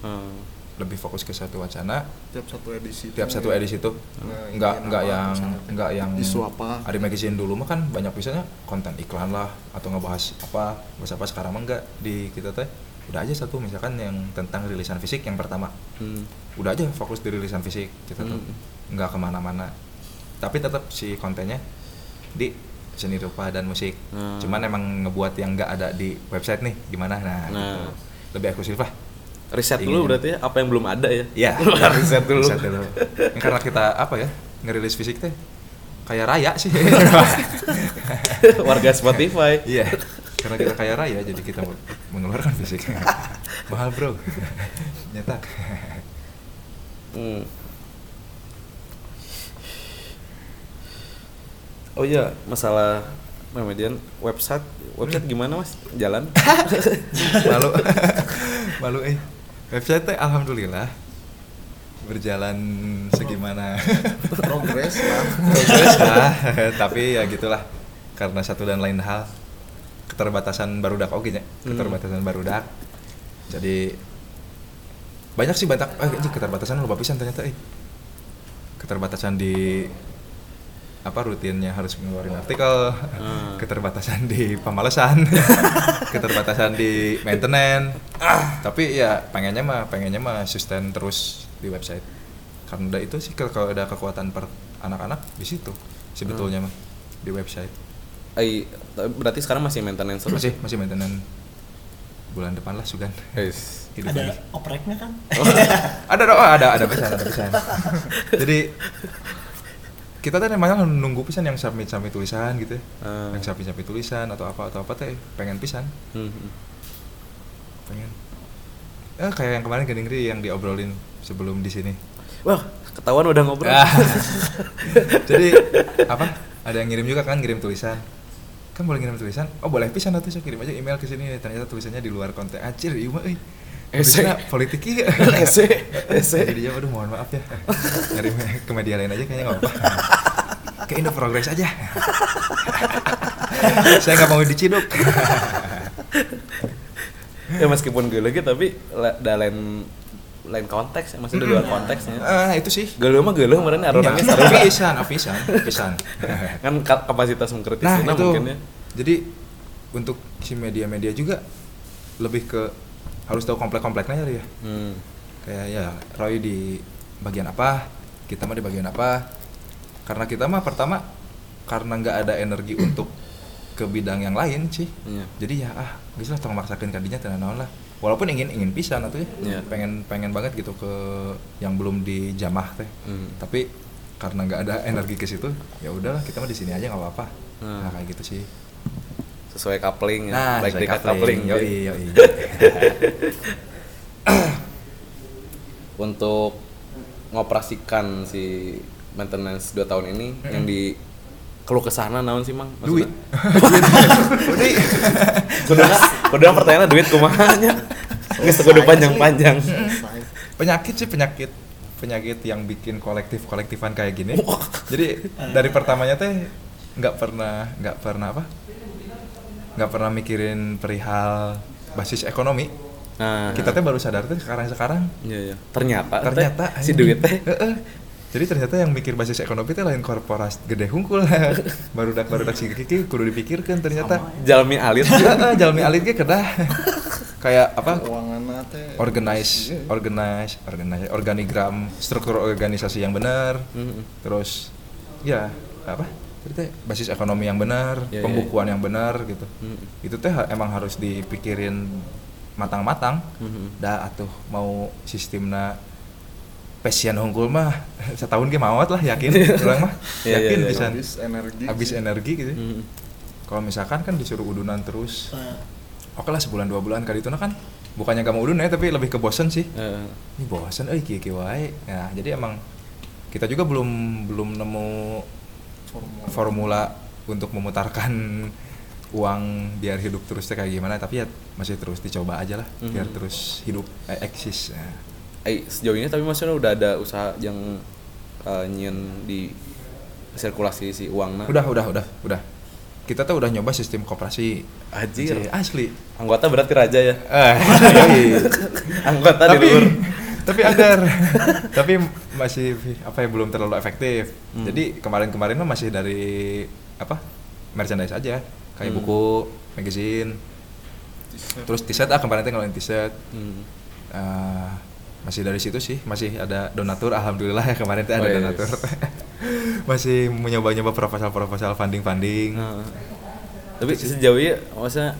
S1: Hmm.
S2: Lebih fokus ke satu wacana
S4: tiap satu edisi
S2: tiap
S4: tuh
S2: satu edisi itu
S4: Nah,
S2: nggak nggak yang nggak yang
S4: Isu apa?
S2: ada magazine dulu mah kan banyak misalnya konten iklan lah atau ngebahas apa bahas apa sekarang mah enggak di kita teh udah aja satu misalkan yang tentang rilisan fisik yang pertama
S1: Hmm.
S2: udah aja fokus di rilisan fisik kita tuh
S1: Hmm.
S2: nggak ke mana-mana tapi tetap si kontennya di seni rupa dan musik
S1: Hmm.
S2: cuman emang ngebuat yang nggak ada di website nih gimana nah,
S1: Nah.
S2: gitu. lebih eksklusif lah
S1: riset
S2: Ingin.
S1: dulu berarti ya apa yang belum ada ya
S2: Iya,
S1: riset dulu
S2: Riset dulu. Karena kita apa ya ngerilis fisik teh kayak raya sih.
S1: warga Spotify
S2: Iya, karena kita kaya raya jadi kita mengeluarkan fisik. Mahal bro, nyetak.
S1: Hmm. Oh iya, masalah Memedian website website gimana mas? Jalan?
S2: Malu, malu eh. Website teh alhamdulillah berjalan segimana.
S4: Progres lah
S2: progres lah tapi ya gitulah. Karena satu dan lain hal keterbatasan barudak oke nya keterbatasan barudak. Jadi banyak sih banyak. Eh ini keterbatasan lupa pisan ternyata eh. Keterbatasan di apa rutinnya harus ngeluarin artikel
S1: Hmm.
S2: keterbatasan di pemalesan keterbatasan di maintenance tapi ya pengennya mah pengennya mah sustain terus di website karena udah itu sih kalau ada kekuatan per anak-anak di situ sebetulnya mah di website
S1: Ai, berarti sekarang masih maintenance terus?
S2: masih masih maintenance bulan depan lah sugan
S1: Yes.
S2: hidup
S3: Ada
S2: lagi.
S3: opreknya kan?
S2: ada dong ada ada pesan ada pesan jadi kita teh memang nunggu pisan yang submit submit tulisan gitu.
S1: Ah.
S2: yang submit submit tulisan atau apa atau apa teh pengen pisan
S1: Hmm, hmm.
S2: pengen eh kayak yang kemarin Gening Ri yang diobrolin sebelum di sini
S1: Wah, ketahuan udah ngobrol.
S2: Ah. jadi apa ada yang ngirim juga kan ngirim tulisan kan boleh ngirim tulisan oh boleh pisan atau saya kirim aja email ke sini ternyata tulisannya di luar konten anjir iya mah Tulisannya politik iya?
S1: Ese, ese.
S2: jadi dia aduh mohon maaf ya. Nyari ke media lain aja kayaknya nggak apa-apa. Ke Indo Progress aja. Saya nggak mau diciduk.
S1: Ya meskipun gue lagi tapi la- da lain lain konteks ya, masih di luar konteksnya.
S2: ah itu sih.
S1: Geuleuh mah geuleuh kemarin orangnya
S2: Iya,
S1: sarua.
S2: pisan ah, pisan pisan.
S1: Kan ka- kapasitas mengkritis
S2: nah itu
S1: mungkin ya.
S2: jadi untuk si media-media juga lebih ke harus tahu komplek-kompleknya ya
S1: Hmm.
S2: kayak ya Roy di bagian apa kita mah di bagian apa karena kita mah pertama karena nggak ada energi untuk ke bidang yang lain sih
S1: Iya.
S2: jadi ya ah bisa lah tolong maksakan kadinya tenan naon lah walaupun ingin ingin pisan atau ya
S1: Iya.
S2: pengen pengen banget gitu ke yang belum dijamah teh
S1: Hmm.
S2: tapi karena nggak ada energi ke situ ya udahlah kita mah di sini aja nggak apa-apa
S1: Hmm.
S2: nah kayak gitu sih
S1: Sesuai coupling ya.
S2: nah
S1: Baik
S2: sesuai
S1: di coupling.
S2: yoi.
S1: Untuk ngoperasikan si maintenance 2 tahun ini yang di keluh ke sana naon sih mang?
S2: Duit.
S1: Maksudnya?
S2: duit
S1: kuduna kuduna pertanyaan duit kumahanya. Geus kudu panjang-panjang
S2: penyakit sih penyakit penyakit yang bikin kolektif kolektifan kayak gini. Jadi dari pertamanya teh nggak pernah nggak pernah apa nggak pernah mikirin perihal basis ekonomi.
S1: Nah
S2: kita teh baru sadar teh sekarang sekarang.
S1: Iya iya. Ternyata teh,
S2: ternyata
S1: si
S2: anjing.
S1: duit teh.
S2: Heeh. jadi ternyata yang mikir basis ekonomi teh lain korporasi gede hungkul. Baru dak baru dak si kiki kudu dipikirkan ternyata.
S1: Jalmi alit.
S2: Heeh, jalmi alit ge kedah. Kayak apa?
S4: Keuangan teh.
S2: Organize organize organize organigram struktur organisasi yang benar
S1: Mm-mm.
S2: terus ya apa teh basis ekonomi yang benar
S1: Ya, ya,
S2: pembukuan yang benar gitu.
S1: Mm.
S2: itu teh emang harus dipikirin matang-matang.
S1: Mhm.
S2: dah atuh mau sistemna passion hungkul mah setahun ge mawat lah yakin. Orang mah
S1: Iya, iya,
S2: yakin
S1: iya.
S2: bisa
S4: habis energi
S2: habis
S4: sih.
S2: energi gitu.
S1: Mm.
S2: kalau misalkan kan disuruh udunan terus.
S3: Nah,
S2: oke lah sebulan dua bulan kali itu nah kan bukannya gak mau udun ya tapi lebih ke bosen sih. Ini bosen eh kieu kieu wae. Ya jadi emang kita juga belum belum nemu
S4: Formula.
S2: formula untuk memutarkan uang biar hidup terus teh kayak gimana tapi ya masih terus dicoba aja lah biar
S1: Mhm.
S2: terus hidup eh, eksis Nah,
S1: eh, sejauh ini tapi maksudnya udah ada usaha yang nyian di sirkulasi si uang nah.
S2: udah udah udah udah kita tuh udah nyoba sistem koperasi
S1: Anjir.
S2: asli
S1: Anggota berarti raja ya.
S2: eh
S1: Anggota di
S2: tapi
S1: luar.
S2: Tapi agar tapi masih apa ya belum terlalu efektif
S1: Hmm.
S2: jadi kemarin-kemarin mah masih dari apa merchandise aja kayak
S1: Hmm.
S2: buku magazine terus t-shirt ah kemarin tuh ngeluarin t-shirt
S1: Hmm.
S2: Eh, masih dari situ sih masih ada donatur alhamdulillah ya kemarin tuh ada
S1: Oh, yes.
S2: donatur masih mencoba-nyoba proposal-proposal funding-funding
S1: Nah. Tapi sejauh ini maksudnya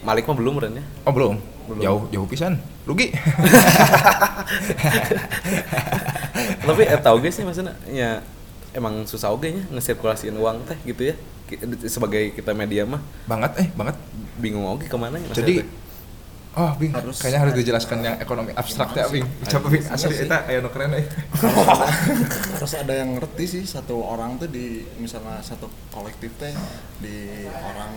S1: Malik mah belum Ren ya?
S2: oh belum
S1: Belum.
S2: jauh jauh pisan rugi
S1: Tapi eh tahu guys sih maksudnya ya emang susah oge nya ngesirkulasiin uang teh gitu ya. Sebagai kita media mah
S2: banget eh banget
S1: bingung oge ke mana ya
S2: jadi
S1: teh.
S2: oh bing
S4: Harus-
S2: kayaknya harus dijelaskan yang ekonomi abstrak ya bing coba bing asli
S4: sih.
S2: eta aya nu keren eh
S4: harus ada yang ngerti sih satu orang tuh di misalnya satu kolektif teh di orang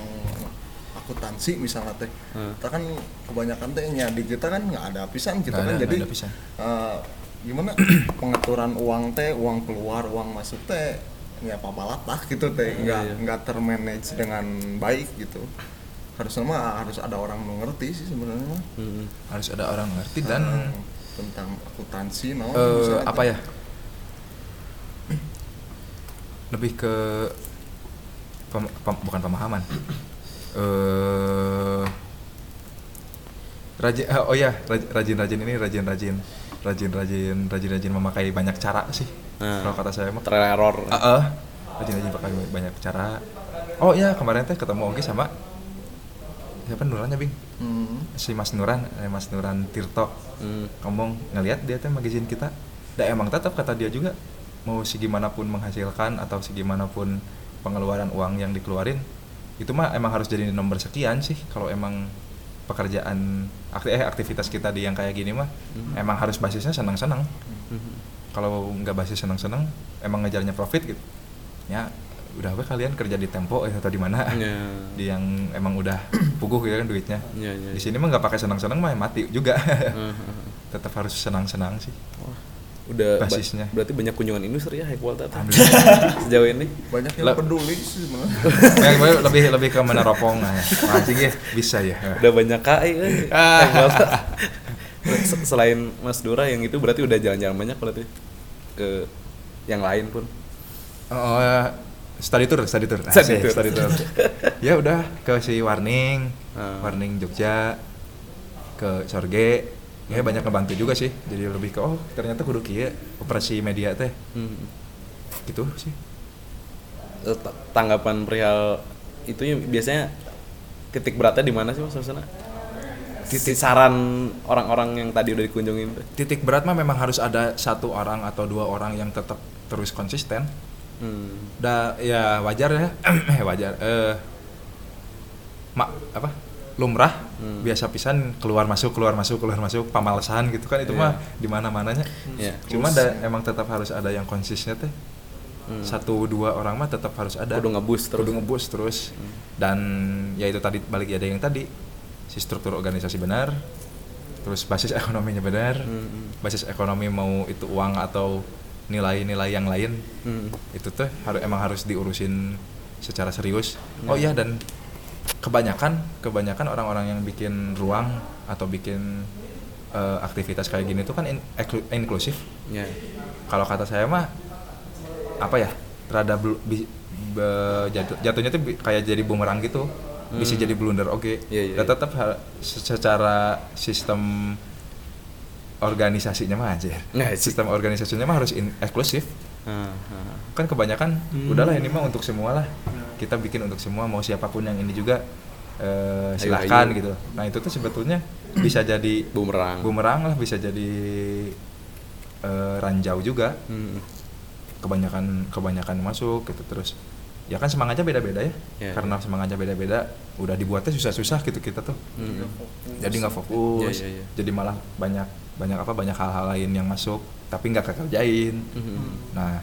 S4: akuntansi misalnya teh
S1: Hmm.
S4: kita kan kebanyakan teh nya di kita kan nggak ada pisan gitu
S2: Nggak
S4: kan
S2: ada,
S4: jadi
S2: nggak ada pisan.
S4: eh, gimana pengaturan uang teh uang keluar uang masuk teh ya papalat lah gitu teh nggak
S1: Iya, iya.
S4: nggak termanage dengan baik gitu harusnya mah harus ada orang mengerti sih sebenarnya mah
S1: Hmm.
S2: harus ada orang ngerti dan
S4: Hmm, tentang akuntansi no misalnya
S2: apa
S4: teh.
S2: ya lebih ke pem- pem- bukan pemahaman eh rajin eh, oh ya raj- rajin-rajin ini rajin-rajin rajin-rajin rajin-rajin memakai banyak cara sih
S1: Nah.
S2: kalau kata saya mah
S1: Tereror.
S2: Ah, ah. rajin-rajin pakai banyak cara oh ya kemarin teh ketemu Ogi sama siapa Nurannya bing
S4: Hmm.
S2: si Mas Nuran eh, Mas Nuran Tirto
S1: Hmm.
S2: ngomong ngelihat dia teh magazine kita dan emang tetap kata dia juga mau segimanapun menghasilkan atau segimanapun pengeluaran uang yang dikeluarin itu mah emang harus jadi nomor sekian sih kalau emang pekerjaan akti- eh aktivitas kita di yang kayak gini mah
S1: Hmm.
S2: emang harus basisnya senang-senang
S1: Hmm.
S2: kalau nggak basis senang-senang emang ngejarnya profit gitu ya udah apa kalian kerja di Tempo eh, atau di mana
S1: Ya.
S2: di yang emang udah puguh gitu kan duitnya
S1: Ya, ya,
S2: di
S1: ya.
S2: sini mah nggak pakai senang-senang mah mati juga tetap harus senang-senang sih
S1: Wah, udah ba-
S2: Basisnya.
S1: berarti banyak kunjungan industri ya High Quality teh.
S2: Alhamdulillah.
S1: sejauh ini
S4: banyak yang
S2: Lah.
S4: peduli sih sebenarnya
S2: lebih lebih ke meneropong nah, anjing ya bisa ya
S1: udah banyak KI kan
S2: Ah.
S1: Quality. Se- selain Mas Dura yang itu berarti udah jalan-jalan banyak berarti ke yang lain pun
S2: oh ya, study tour study tour
S1: Study tour.
S2: study tour ya udah ke si warning
S1: Ah.
S2: warning Jogja ke Sorge ya banyak ngebantu juga sih. Jadi lebih ke oh ternyata kudu kieu operasi media teh.
S1: Hmm.
S2: gitu sih.
S1: Eh, ta- tanggapan perihal itu ya biasanya titik beratnya di mana sih mas maksudnya? Titik saran orang-orang yang tadi udah dikunjungin.
S2: Titik berat mah memang harus ada satu orang atau dua orang yang tetap terus konsisten.
S1: Hmm.
S2: da ya wajar ya. Wajar. Eh mak apa? Lumrah
S1: Hmm.
S2: biasa pisan keluar masuk keluar masuk keluar masuk pamalasan gitu kan itu
S1: Iya.
S2: mah di mana mananya
S1: Iya.
S2: cuma da, emang tetap harus ada yang konsisten teh
S1: Hmm.
S2: satu dua orang mah tetap harus ada
S1: Kudu nge-boost terus.
S2: Kudu nge-boost terus dan ya itu tadi balik ya ada yang tadi si struktur organisasi benar terus basis ekonominya benar
S1: Hmm.
S2: basis ekonomi mau itu uang atau nilai-nilai yang lain
S1: Hmm.
S2: itu tuh harus emang harus diurusin secara serius
S1: Hmm.
S2: oh iya dan kebanyakan kebanyakan orang-orang yang bikin ruang atau bikin eh, aktivitas kayak gini tuh kan in- inklusif
S1: ya
S2: kalau kata saya mah apa ya rada bi- be- jatuh, jatuhnya tuh bi- kayak jadi bumerang gitu bisa
S1: Hmm.
S2: jadi blunder oke
S1: Iya, iya,
S2: Dan
S1: iya.
S2: tetap ha- se- secara sistem organisasinya mah aja
S1: Nah, sih.
S2: sistem organisasinya mah harus in- eksklusif
S1: Ah, ah.
S2: kan kebanyakan
S1: Hmm.
S2: udahlah ini mah untuk semua lah kita bikin untuk semua mau siapa pun yang ini juga eh, silahkan
S1: ayo.
S2: gitu nah itu tuh sebetulnya bisa jadi
S1: bumerang
S2: bumerang lah bisa jadi eh, ranjau juga
S1: Hmm.
S2: kebanyakan kebanyakan masuk gitu terus ya kan semangatnya beda-beda ya
S1: Ya.
S2: karena semangatnya beda-beda udah dibuatnya susah-susah gitu kita tuh
S1: Hmm.
S2: jadi nggak fokus
S1: Ya, ya, ya.
S2: jadi malah banyak banyak apa banyak hal-hal lain yang masuk tapi nggak kekerjain
S1: Mhm.
S2: nah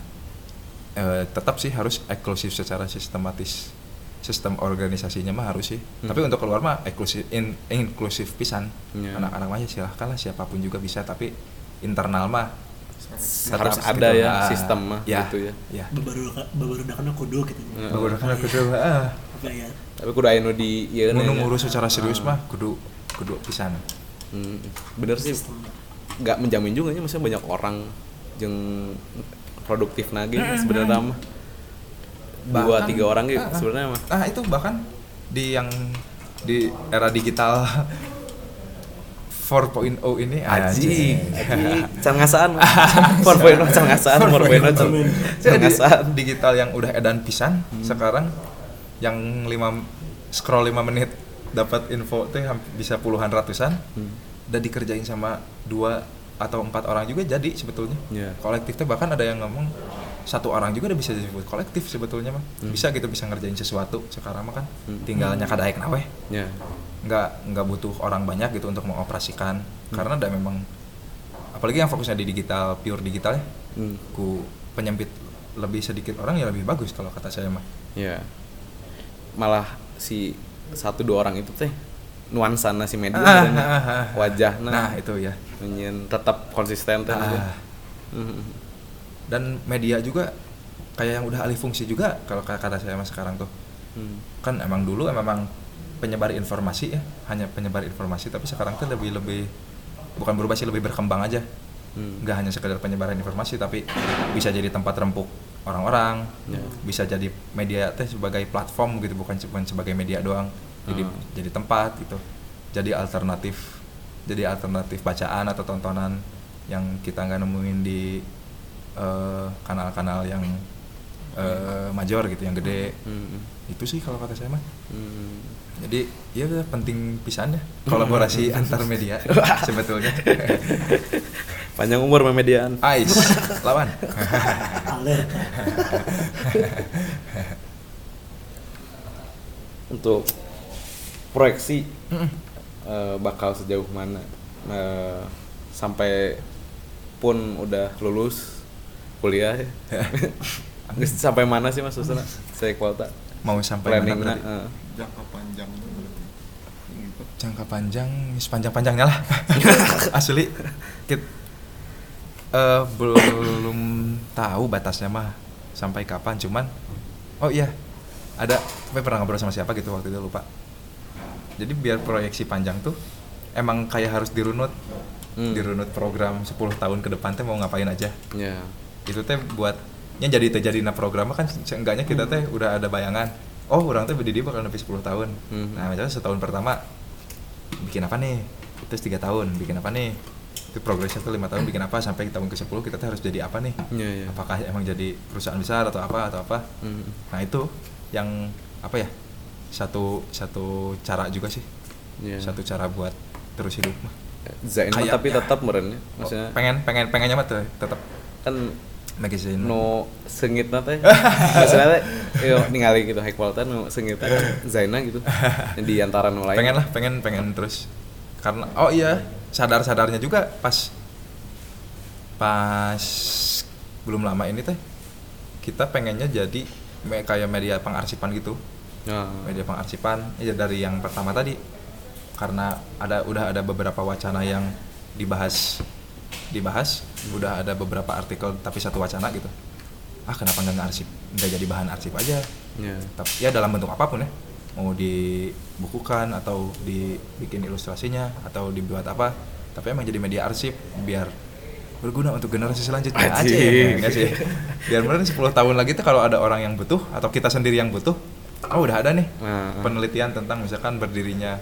S2: eh, tetap sih harus eksklusif secara sistematis sistem organisasinya mah harus sih
S1: Hmm.
S2: tapi untuk keluar mah eksklusif in- inklusif pisan
S1: Ya.
S2: anak-anak mah ya silahkan lah siapa pun juga bisa tapi internal mah
S1: Harus ada
S2: gitu.
S1: ya
S2: Ah,
S1: sistem mah
S2: ya,
S1: gitu ya.
S2: ya
S3: Babaru babaru dakana kudu gitu.
S1: Heeh.
S2: Baru kan aku coba ah
S3: Apa ya?
S1: Tapi kudu aya nu di ieu
S2: nu ngurus secara serius mah kudu kudu pisan
S1: Hmm, bener sih
S3: Sistem.
S1: Nggak menjamin juga ya maksudnya banyak orang yang produktif lagi sebenarnya mah dua
S2: Bahkan-
S1: tiga orang gitu sebenarnya mah
S2: Nah itu bahkan di yang di era digital 4.0 ini
S1: Aji,
S2: anjing.
S1: aji, can ngasaan, for point can ngasaan, for point can
S2: Jadi
S1: ngasaan.
S2: digital yang udah edan pisan
S1: Hmm.
S2: sekarang yang lima scroll 5 menit dapat info hamp- bisa puluhan ratusan
S1: Hmm.
S2: dan dikerjain sama dua atau empat orang juga jadi sebetulnya.
S1: Iya.
S2: kolektif teh bahkan ada yang ngomong satu orang juga udah bisa disebut kolektif sebetulnya mah bisa gitu bisa ngerjain sesuatu sekarang mah kan.
S1: Hmm.
S2: tinggalnya kadaek nawe
S1: Ya,
S2: nggak nggak butuh orang banyak gitu untuk mengoperasikan. Karena ada memang apalagi yang fokusnya di digital pure digital ya.
S1: Hmm,
S2: ku penyempit lebih sedikit orang ya lebih bagus kalau kata saya mah
S1: ya. Malah si satu dua orang itu teh nuansana si media
S2: Ah,
S1: sebenarnya.
S2: ah, ah.
S1: wajahna
S2: nah itu ya
S1: nyen tetap konsisten
S2: Ah,
S1: Hmm,
S2: dan media juga kayak yang udah alih fungsi juga kalau kata saya mah sekarang tuh
S1: hmm,
S2: kan emang dulu memang penyebar informasi ya hanya penyebar informasi tapi sekarang tuh lebih lebih bukan berubah sih lebih berkembang aja
S1: hmm.
S2: nggak hanya sekedar penyebaran informasi tapi bisa jadi tempat rempuk orang-orang
S1: Ya.
S2: bisa jadi media teh sebagai platform gitu bukan cuma sebagai media doang jadi
S1: Hmm.
S2: jadi tempat gitu jadi alternatif jadi alternatif bacaan atau tontonan yang kita nggak nemuin di eh, kanal-kanal yang eh, major gitu yang gede.
S1: Hmm,
S2: itu sih kalau kata saya mah.
S1: Hmm.
S2: jadi ya penting pisan ya. Kolaborasi antar media sebetulnya.
S1: Panjang umur memediaan
S2: Ais lawan.
S1: Untuk proyeksi eh, bakal sejauh mana. Eh, sampai pun udah lulus kuliah. Ya. Sampai mana sih mas Susana saya kuota.
S2: Mau sampai mana berarti?
S4: jangka panjang
S2: jangka panjang sepanjang panjangnya lah. Asli kit eh, belum tahu batasnya mah sampai kapan cuman oh iya ada tapi pernah ngobrol sama siapa gitu waktu itu lupa jadi biar proyeksi panjang tuh emang kayak harus dirunut.
S1: Hmm.
S2: dirunut program 10 tahun ke depan teh mau ngapain aja.
S1: Ya.
S2: Itu teh buatnya jadi terjadi na program kan seenggaknya kita teh udah ada bayangan. Oh orang teh berdiri bakal lebih 10 tahun.
S1: Hmm.
S2: nah misalnya setahun pertama bikin apa nih? Terus tiga tahun bikin apa nih? Itu progresnya tuh lima tahun bikin apa? Sampai tahun ke 10 kita teh harus jadi apa nih?
S1: Ya ya.
S2: Apakah emang jadi perusahaan besar atau apa atau apa?
S1: Hmm.
S2: nah itu yang apa ya satu satu cara juga sih.
S1: Ya.
S2: satu cara buat terus hidup mah.
S1: Zain
S2: Kayak-
S1: tapi tetap merennya maksudnya
S2: Oh, pengen pengen pengennya mah tetap
S1: kan
S2: magazine
S1: no sengit teh. Maksudnya teh yo ningali gitu high quality no sengit kan Zaina gitu di antara lain.
S2: Pengen lah pengen pengen terus. Karena oh iya sadar sadarnya juga pas pas belum lama ini teh kita pengennya jadi kayak media pengarsipan gitu
S1: Nah,
S2: media pengarsipan ya dari yang pertama tadi. Karena ada udah ada beberapa wacana yang dibahas dibahas udah ada beberapa artikel tapi satu wacana gitu. Ah kenapa nggak ngarsip? Nggak jadi bahan arsip aja.
S1: Ya.
S2: Tapi ya dalam bentuk apa pun ya. Mau dibukukan atau dibikin ilustrasinya atau dibuat apa tapi emang jadi media arsip biar berguna untuk generasi selanjutnya. Aja
S1: Anjing.
S2: ya sih? Biar bener 10 tahun lagi tuh kalau ada orang yang butuh atau kita sendiri yang butuh oh udah ada nih
S1: Nah,
S2: penelitian tentang misalkan berdirinya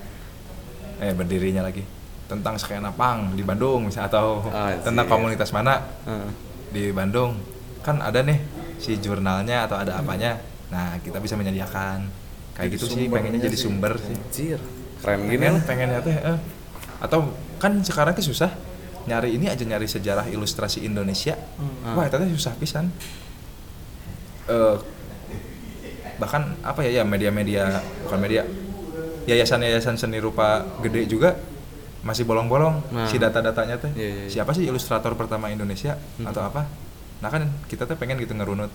S2: eh berdirinya lagi tentang skena pang di Bandung misalnya atau
S1: Anjing.
S2: tentang komunitas mana
S1: Heeh.
S2: di Bandung kan ada nih si jurnalnya atau ada apanya nah kita bisa menyediakan kayak
S4: Jadi
S2: gitu sih pengennya jadi sumber sih
S1: Anjir, keren gini
S2: pengen
S1: lah.
S2: pengennya teh eh. atau kan sekarang tuh susah nyari ini aja nyari sejarah ilustrasi Indonesia
S3: Hmm.
S2: wah itu teh susah pisan Eh, bahkan apa ya ya media-media bukan media yayasan-yayasan seni rupa gede juga masih bolong-bolong
S1: Nah.
S2: si data-datanya teh
S1: Iya, iya, iya.
S2: siapa sih ilustrator pertama Indonesia
S1: Hmm.
S2: atau apa nah kan kita tuh pengen gitu ngerunut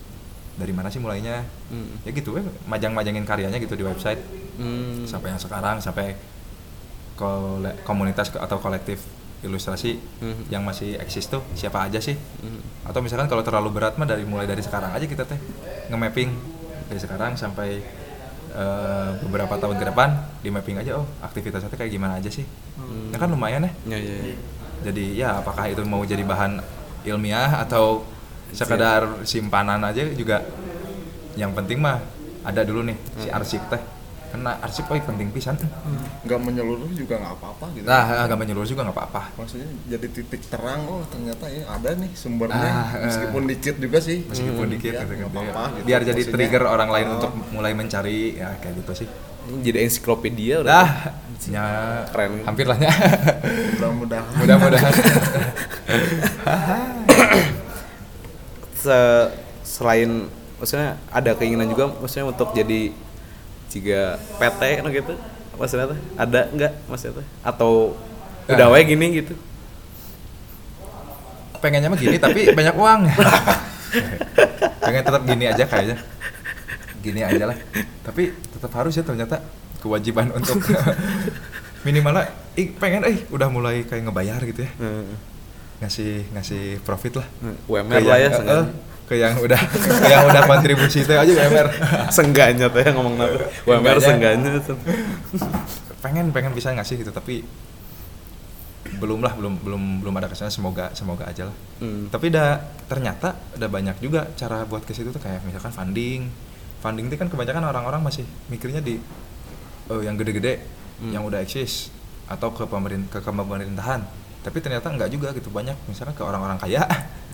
S2: dari mana sih mulainya
S1: Hmm.
S2: ya gitu ya majang-majangin karyanya gitu di website
S1: Hmm.
S2: sampai yang sekarang sampai kole- komunitas atau kolektif ilustrasi
S1: Mhm.
S2: yang masih eksis tuh siapa aja sih
S1: Mhm.
S2: atau misalkan kalau terlalu berat mah dari mulai dari sekarang aja kita teh nge-mapping dari sekarang sampai eh, beberapa tahun ke depan di mapping aja oh aktivitasnya kayak gimana aja sih.
S1: Hmm.
S2: ya kan lumayan ya.
S1: Ya, ya, ya.
S2: jadi ya apakah itu mau jadi bahan ilmiah atau sekedar simpanan aja juga? Yang penting mah ada dulu nih si arsip teh karena arsip oh penting pisan.
S4: Nggak menyeluruh juga nggak apa-apa gitu.
S2: Nah agak menyeluruh juga nggak apa-apa.
S4: Maksudnya jadi titik terang oh ternyata ya ada nih sumbernya.
S2: Ah, eh.
S4: meskipun dikit juga sih.
S2: Meskipun
S4: Hmm,
S2: dikit
S4: ya,
S2: gitu,
S4: nggak
S2: gitu. ya.
S4: apa-apa gitu.
S2: biar jadi
S4: Maksudnya,
S2: trigger orang lain
S4: oh,
S2: untuk mulai mencari ya kayak gitu sih.
S1: Jadi ensiklopedia udah.
S2: dah ya
S1: Keren.
S2: hampir lah ya.
S4: Mudah-mudahan.
S2: Mudah-mudahan.
S1: Se- selain maksudnya ada keinginan juga maksudnya untuk jadi jika PT no gitu. Maksudnya teh ada nggak maksudnya teh atau udah
S2: Ah.
S1: wae gini gitu?
S2: Pengennya mah gini tapi banyak uang. Pengen tetap gini aja kayaknya. Gini aja lah. Tapi tetap harus ya ternyata kewajiban untuk minimalnya ih pengen eh udah mulai kayak ngebayar gitu ya.
S1: Heeh.
S2: ngasih ngasih profit lah.
S1: UMR lah ya
S2: eh. Ke yang udah ke yang udah kontribusi itu aja UMR
S1: sengganya teh ngomong nabi UMR sengganya.
S2: pengen pengen bisa ngasih gitu tapi belum lah belum belum belum ada ke sana. Semoga semoga aja lah.
S1: Hmm.
S2: tapi dah ternyata ada banyak juga cara buat ke situ tuh kayak misalkan funding. Funding itu kan kebanyakan orang-orang masih mikirnya di eh, yang gede-gede
S1: Hmm.
S2: yang udah eksis atau ke pemerintah ke pemerintahan. Tapi ternyata nggak juga gitu banyak. Misalnya ke orang-orang kaya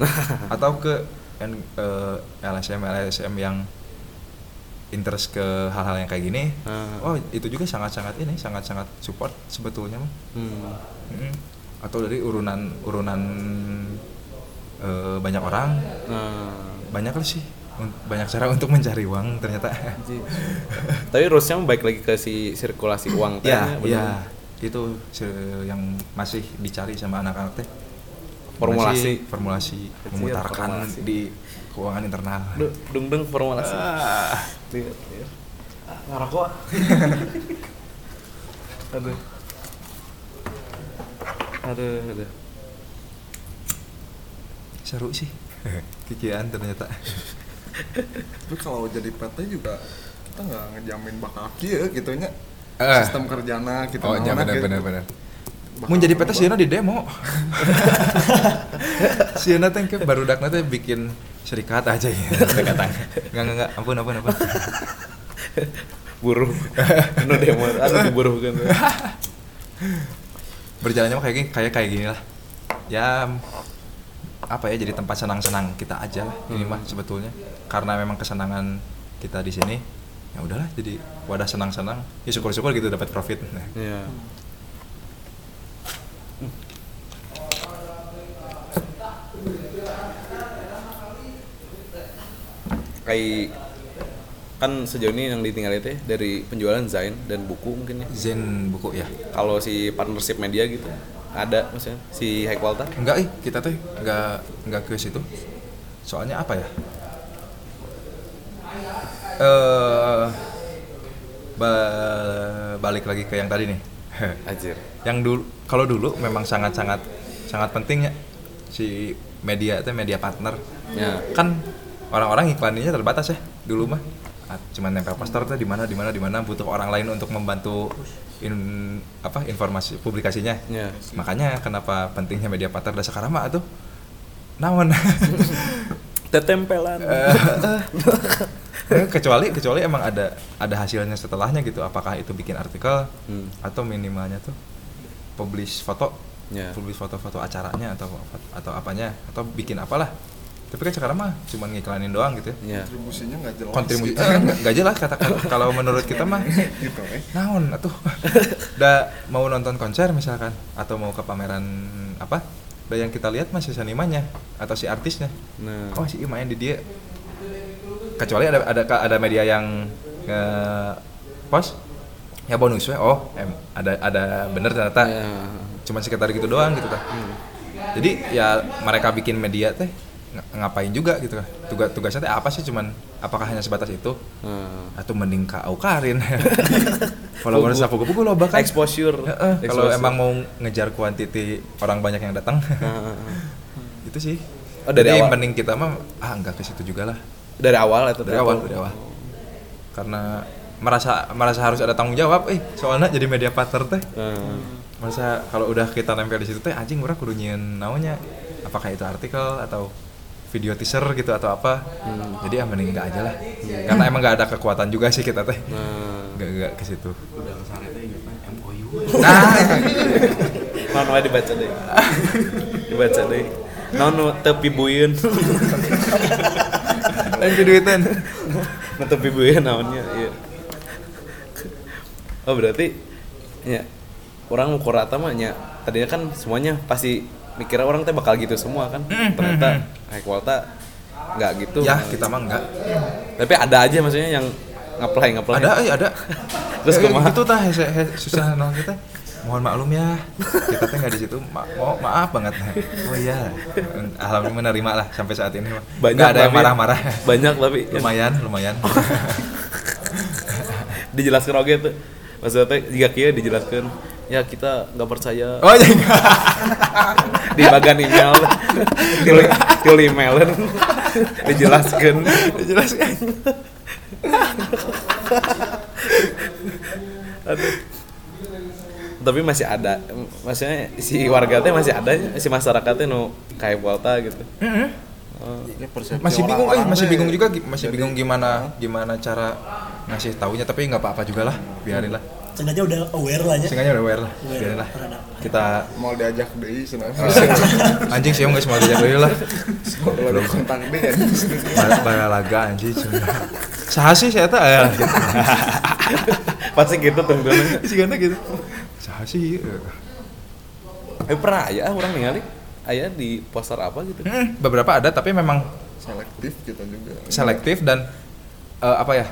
S2: atau ke yang eh, LSM LSM yang interest ke hal-hal yang kayak gini
S1: Ah.
S2: oh itu juga sangat-sangat ini sangat-sangat support sebetulnya
S1: Hmm.
S2: Mm. atau dari urunan urunan eh, banyak orang
S1: Nah,
S2: banyak lah sih banyak cara untuk mencari uang ternyata
S1: tapi rulesnya baik lagi ke si sirkulasi uang
S2: ya
S1: bener.
S2: ya itu yang masih dicari sama anak-anak teh
S1: Formulasi.
S2: Formulasi
S1: Kecil,
S2: memutarkan
S1: formulasi.
S2: di keuangan internal
S1: Duh, dung dung formulasi
S2: Ah.
S1: Lihat, lihat. Ah, ngerokok aduh aduh aduh
S2: seru sih kikian ternyata
S4: tapi kalau jadi PT juga kita nggak ngejamin bakal kia gitu nya
S2: Eh.
S4: sistem kerjana kita
S2: oh ya
S4: naonna
S2: mau jadi PT. Siena di demo. Siena teh ke baru teh bikin serikat aja ya. Katanya nggak nggak nggak. Ampun ampun ampun.
S1: Buruh. Anu demo anu diburuh kan
S2: berjalannya mah kayak gini kayak kayak gini lah. Ya apa ya jadi tempat senang-senang kita aja lah. Ini mah sebetulnya. Karena memang kesenangan kita di sini ya udahlah jadi wadah senang-senang. Ya syukur-syukur gitu dapat profit. Nah,
S1: ya kayak kan sejauh ini yang ditinggal itu ya, dari penjualan Zain dan buku mungkin ya.
S2: Zen buku ya.
S1: Kalau si partnership media gitu ada maksudnya si High Walter?
S2: Enggak ih kita tuh enggak enggak ke situ. Soalnya apa ya? Eh ba- balik lagi ke yang tadi nih.
S1: Anjir.
S2: Yang dulu kalau dulu memang sangat sangat sangat pentingnya si media itu media partner.
S1: Ya.
S2: kan orang-orang iklaninnya terbatas ya dulu mah. Ah, cuman nempel poster tuh di mana di mana di mana butuh orang lain untuk membantu in, apa informasi publikasinya.
S1: Ya.
S2: makanya kenapa pentingnya media partner dan sekarang mah tuh? Naon?
S1: Tetempelan.
S2: Eh, kecuali kecuali emang ada ada hasilnya setelahnya gitu. Apakah itu bikin artikel
S1: Hmm.
S2: atau minimalnya tuh publish foto?
S1: Ya.
S2: publish foto-foto acaranya atau atau apanya? Atau bikin apalah tapi kan sekarang mah cuma ngiklanin doang gitu ya.
S1: Ya
S4: kontribusinya nggak jelas.
S2: Kontribusi
S4: gitu.
S2: eh, nggak jelas kata kalau menurut kita mah.
S4: Gitu eh.
S2: Naon atuh. Udah mau nonton konser misalkan atau mau ke pameran apa? Udah yang kita lihat masih senimannya atau si artisnya.
S1: Nah.
S2: Oh si main di dia. Kecuali ada ada ada media yang nge post ya bonus we. Oh em, ada ada bener ternyata.
S1: Ya.
S2: cuma sekitar gitu doang gitu kan jadi ya mereka bikin media teh ngapain juga gitu. Tugas tugasnya teh apa sih? Cuman apakah hanya sebatas itu?
S1: Hmm.
S2: atau mending ke Aukarin followers aku gue lo bahkan
S1: Exposure.
S2: Heeh, kalau emang mau ngejar kuantiti orang banyak yang datang.
S1: Heeh.
S2: itu sih.
S1: Oh, dari
S2: Jadi
S1: awal?
S2: mending kita mah ah enggak ke situ juga lah.
S1: Dari awal itu
S2: dari awal dari awal. Karena merasa merasa harus ada tanggung jawab. Eh soalnya jadi media partner teh.
S1: Hmm.
S2: masa kalau udah kita nempel di situ teh anjing orang kudu naonnya. Apakah itu artikel atau video teaser gitu atau apa jadi ya mending enggak aja lah karena emang nggak ada kekuatan juga sih kita teh
S1: Nah,
S2: enggak enggak ke situ
S1: udah MOU.
S2: nah
S1: Non wae dibaca deh. dibaca deh. Non nu teu pibuyeun.
S2: lanjut duitan
S1: Nu teu pibuyeun naonnya iya. Oh berarti ya orang ukur rata mah nya tadinya kan semuanya pasti mikirnya orang teh bakal gitu semua kan. Ternyata high kuota nggak gitu.
S2: ya kita mah enggak
S1: Tapi ada aja maksudnya yang ngaplay ngaplay.
S2: ada eh ada.
S1: Terus
S2: Eh,
S1: kumaha?
S2: gitu tah susah nol kita. Mohon maklum ya kita teh nggak di situ. Ma mau maaf banget. Oh iya alhamdulillah menerima lah sampai saat ini mah.
S1: Banyak
S2: nggak ada yang marah-marah.
S1: Banyak tapi yang
S2: lumayan lumayan.
S1: Dijelaskan oke tuh. Maksudnya teh jika kia dijelaskan ya kita nggak percaya.
S2: Oh iya.
S1: Di bagian email. Til, til email. Dijelaskan.
S2: Dijelaskan.
S1: Aduh. tapi masih ada. Maksudnya si warga teh masih ada si masyarakatnya nu kayak Volta gitu. Oh,
S2: masih bingung eh masih bingung juga masih
S4: Jadi,
S2: bingung gimana gimana cara ngasih taunya tapi nggak apa-apa juga lah biarin lah
S3: Sengaja udah aware lah ya.
S2: singanya udah aware lah.
S3: Aware
S2: biarin lah. kita
S4: mau diajak deui cenah.
S2: anjing sih nggak semua dijak dulu lah.
S4: Deui kan.
S2: Bal- balalaga anjing saha sih saya tuh ya?
S1: Pasti gitu tentunya
S2: sih gitu. Saha sih
S1: eh pernah ya orang ningali? Ayah di poster apa gitu?
S2: Hmm, beberapa ada tapi memang
S4: Selektif kita juga.
S2: selektif dan eh, apa ya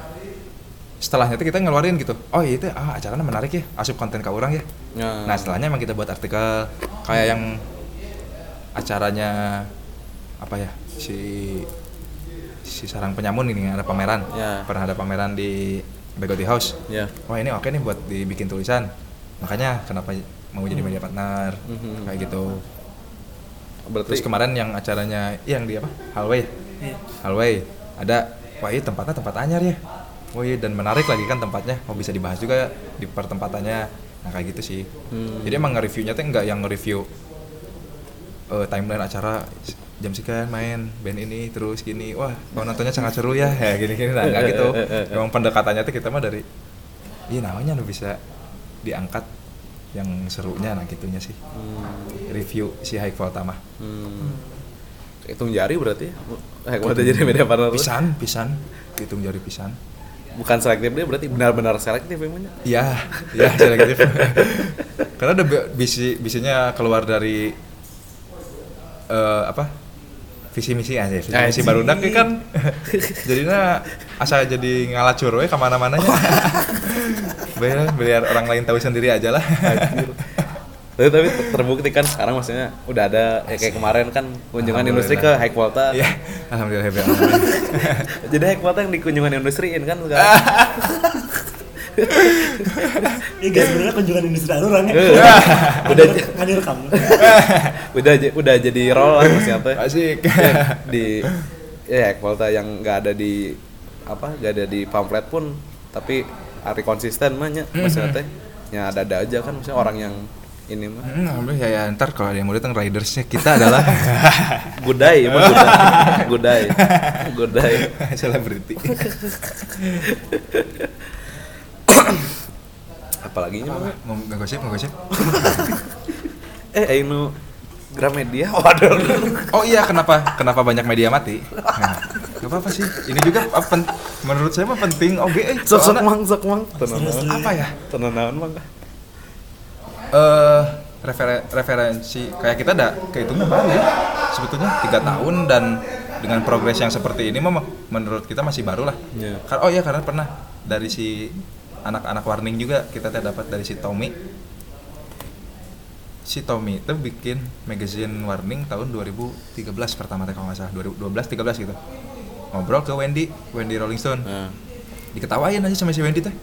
S2: setelahnya itu kita ngeluarin gitu. Oh iya itu ah acaranya menarik ya asup konten ke orang ya.
S1: Ya.
S2: nah setelahnya emang kita buat artikel kayak yang acaranya apa ya si si sarang penyamun ini ada pameran.
S1: Ya.
S2: pernah ada pameran di Begoti House.
S1: Ya.
S2: Wah ini oke nih buat dibikin tulisan. Makanya kenapa mau jadi media partner?
S1: Mhm.
S2: kayak gitu.
S1: Berarti
S2: terus kemarin yang acaranya yang di apa? Hallway.
S3: Iya.
S2: hallway. Ada. Wah ini tempatnya tempat anyar ya oh iya dan menarik lagi kan tempatnya. Mau bisa dibahas juga di pertempatannya. Nah kayak gitu sih.
S1: Hmm.
S2: jadi emang nge-reviewnya tuh nggak yang nge-review eh, timeline acara jam sekian main band ini terus gini. Wah kalau nontonnya sangat seru ya. Ya gini gini nah nggak gitu. Emang pendekatannya tuh kita mah dari iya namanya lu bisa diangkat yang serunya. Nah gitunya sih.
S1: Hmm.
S2: review si High Volta mah.
S1: Hmm. hitung jari berarti ya? Kuota jadi media partner.
S2: pisan pisan. Hitung jari pisan
S1: bukan selektif dia berarti benar-benar selektif emangnya
S2: iya iya selektif. Karena ada bi- bisi bisinya keluar dari eh, apa? Visi misi aja visi misi baru kan jadinya asal jadi ngalacur we ke mana-mananya. Biar biar orang lain tahu sendiri aja lah
S1: tapi, tapi terbukti kan sekarang maksudnya udah ada ya kayak kemarin kan kunjungan industri ke high
S2: Iya, alhamdulillah alhamdulillah.
S1: jadi high yang di kunjungan industriin kan sekarang
S3: Ini guys sebenarnya kunjungan industri orang ya.
S1: Udah
S3: Nggak direkam.
S1: udah udah jadi role lah maksudnya teh
S2: Asik.
S1: Ya, di ya yang nggak ada di apa nggak ada di pamflet pun tapi hari konsisten mah nya maksudnya teh ya ada ada aja kan maksudnya orang yang ini mah
S2: Hmm, ya, ya ntar kalau ada yang mau datang ridersnya kita adalah
S1: gudai emang gudai gudai gudai
S2: selebriti.
S1: apalagi nya mah
S2: Mau nggak gosip, nggak gosip?
S1: eh ayo Gramedia waduh
S2: Oh iya, kenapa kenapa banyak media mati? Nah, gak apa-apa sih. Ini juga apa, menurut saya mah penting. Oke, eh,
S1: sok sok
S2: soalnya-
S1: mang sok mang
S2: apa ya?
S1: tenang naon mang
S2: eh referen- referensi kayak kita ada kehitungnya baru ya sebetulnya tiga tahun dan dengan progres yang seperti ini mah menurut kita masih baru lah. Kar- oh iya karena pernah dari si anak-anak warning juga kita teh dapat dari si Tommy. Si Tommy itu bikin magazine warning tahun 2013 pertama teh kalau nggak salah. 2012 13 gitu. Ngobrol ke Wendy Wendy Rolling Stone.
S1: Nah,
S2: diketawain aja sama si Wendy teh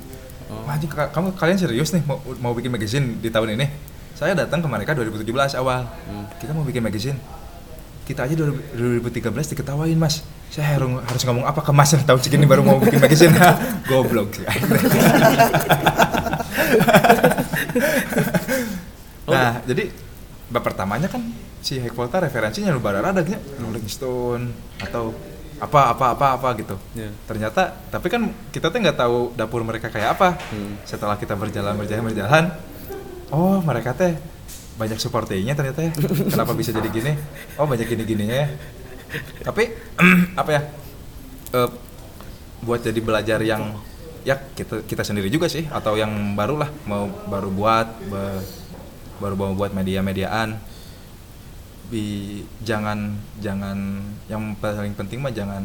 S2: Wah, anjing, ka- kamu kalian serius nih mau, mau bikin magazine di tahun ini? Saya datang ke mereka 2017 awal. Kita mau bikin magazine. Kita aja 2000 2013 diketawain mas. Saya harus, harus ngomong apa ke mas tahun segini baru mau bikin magazine? Goblok sih. Nah jadi bab pertamanya kan si Hack Volta referensinya lu bara radagnya Rolling Stone atau apa apa apa apa gitu.
S1: Iya.
S2: ternyata tapi kan kita tuh nggak tahu dapur mereka kayak apa.
S1: Hmm.
S2: setelah kita berjalan berjalan berjalan oh mereka teh banyak supportingnya ternyata ya. Kenapa bisa jadi gini? Oh banyak gini gininya ya. Tapi apa ya? Eh, buat jadi belajar yang ya kita kita sendiri juga sih atau yang baru lah mau baru buat be- baru mau buat media-mediaan bi jangan jangan yang paling penting mah jangan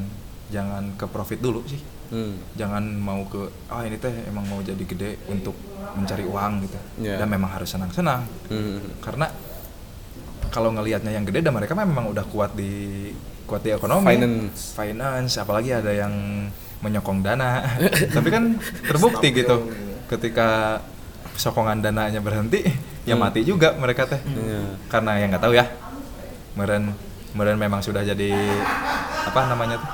S2: jangan ke profit dulu sih
S1: hmm.
S2: jangan mau ke ah ini teh emang mau jadi gede untuk mencari uang gitu
S1: Iya.
S2: dan memang harus senang-senang
S1: Hmm.
S2: karena kalau ngelihatnya yang gede dan mereka memang udah kuat di kuat di ekonomi
S1: Finance.
S2: finance apalagi ada yang menyokong dana tapi kan terbukti gitu ketika sokongan dananya berhenti ya
S1: Hmm.
S2: mati juga mereka teh
S1: Iya.
S2: karena yang nggak tahu ya meren meren memang sudah jadi apa namanya tuh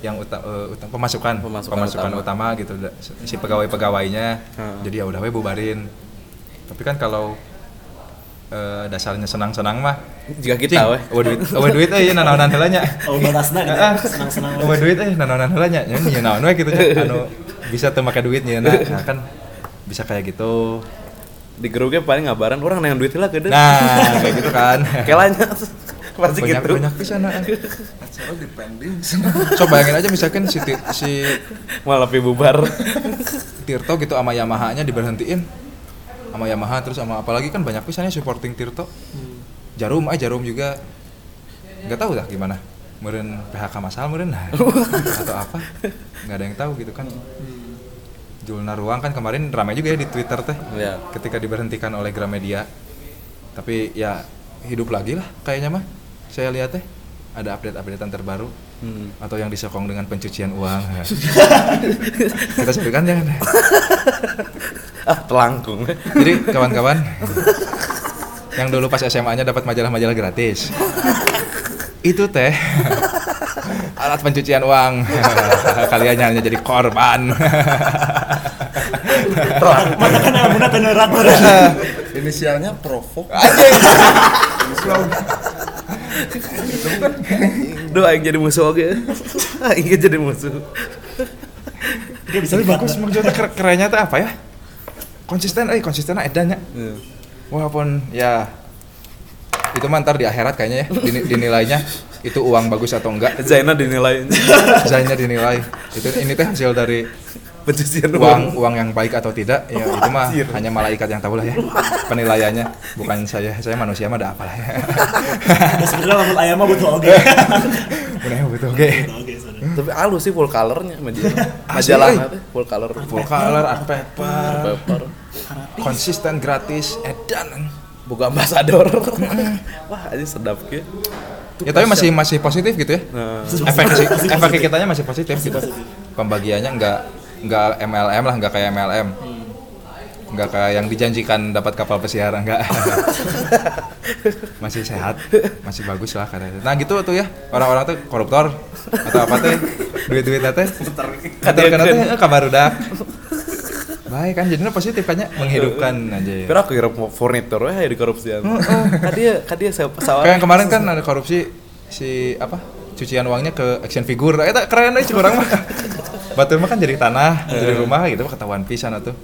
S2: yang uta, eh, uta- pemasukan
S1: Pemasukan
S2: utama. gitu da- si pegawai pegawainya
S1: Hmm.
S2: jadi ya udah we bubarin tapi kan kalau eh, dasarnya senang-senang mah
S1: Jika kita weh.
S2: oh duit oh duit eh nanaonan heula nya
S3: Oh, balasna gitu.
S2: Heeh.
S3: Senang-senang.
S2: oh duit eh nanaonan heula nya nya nyeun naon we gitu nya anu bisa teu make duit nyeuna nah kan bisa kayak gitu
S1: Di grupnya paling ngabaran orang yang duit lah gede.
S2: nah kayak gitu kan.
S1: Kelanya pasti
S2: banyak
S1: gitu.
S2: banyak nah.
S4: Acara depending
S2: so bayangin aja misalkan si si
S1: Malah bubar.
S2: Tirto gitu sama Yamaha nya diberhentiin. Sama Yamaha terus sama apalagi kan banyak pisannya supporting Tirto. Jarum ah Jarum juga. Nggak tahu dah gimana. Meren PHK masal meren nah, atau apa. Nggak ada yang tahu gitu kan Julna Ruang kan kemarin ramai juga ya di Twitter teh.
S1: Iya.
S2: ketika diberhentikan oleh Gramedia. Tapi ya hidup lagi lah kayaknya mah saya lihat teh. Ada update-updatean terbaru.
S1: Hmm.
S2: atau yang disokong dengan pencucian uang kita sebutkan jangan
S1: Ah, telangkung.
S2: jadi kawan-kawan yang dulu pas SMA-nya dapat majalah-majalah gratis. Itu teh alat pencucian uang. Kalian hanya jadi korban.
S3: Mana kan teu neurak
S4: inisialnya provok
S1: Duh, aing jadi musuh oge. Aing jadi musuh.
S3: Dia bisa
S2: tapi bagus maksudnya ker- kerennya teh apa ya? Konsisten eh konsisten edanya
S1: Iya.
S2: walaupun ya itu mah ntar di akhirat kayaknya ya dini- dinilainya itu uang bagus atau enggak
S1: Zaina dinilai
S2: Zainnya dinilai itu ini teh hasil dari
S1: pencucian uang.
S2: uang uang yang baik atau tidak ya itu mah
S1: Anjir.
S2: hanya malaikat yang tahu lah ya penilaiannya bukan saya saya manusia mah ada apa lah ya
S3: Ya sebenarnya lamun ayam mah butuh oge.
S2: oke
S3: Butuh oge sebenarnya.
S1: Tapi halus sih full colornya majalah. Full color.
S2: full color art paper
S1: Paper.
S2: konsisten gratis edan
S1: Buka ambasador. Wah, aja sedap gitu.
S2: Ya tapi masih masih positif gitu ya.
S1: Nah,
S2: efek sih efek kitanya masih positif gitu. Pembagiannya nggak nggak MLM lah nggak kayak MLM nggak kayak yang dijanjikan dapat kapal pesiar nggak. Masih sehat masih bagus lah katanya. Nah gitu tuh ya. Orang-orang tuh koruptor atau apa teh duit-duitnya teh
S1: Kadekeun.
S2: karena teh eh, kabar udah baik kan jadinya positif kan ya menghidupkan aja ya.
S1: Kira aku kira furnitur ya di korupsian. Kadia kadia saya pesawat.
S2: kayak yang kemarin kan ada korupsi si apa cucian uangnya ke action figure. Eta keren aja orang mah. Batu mah kan jadi tanah jadi rumah gitu ketahuan pisan atuh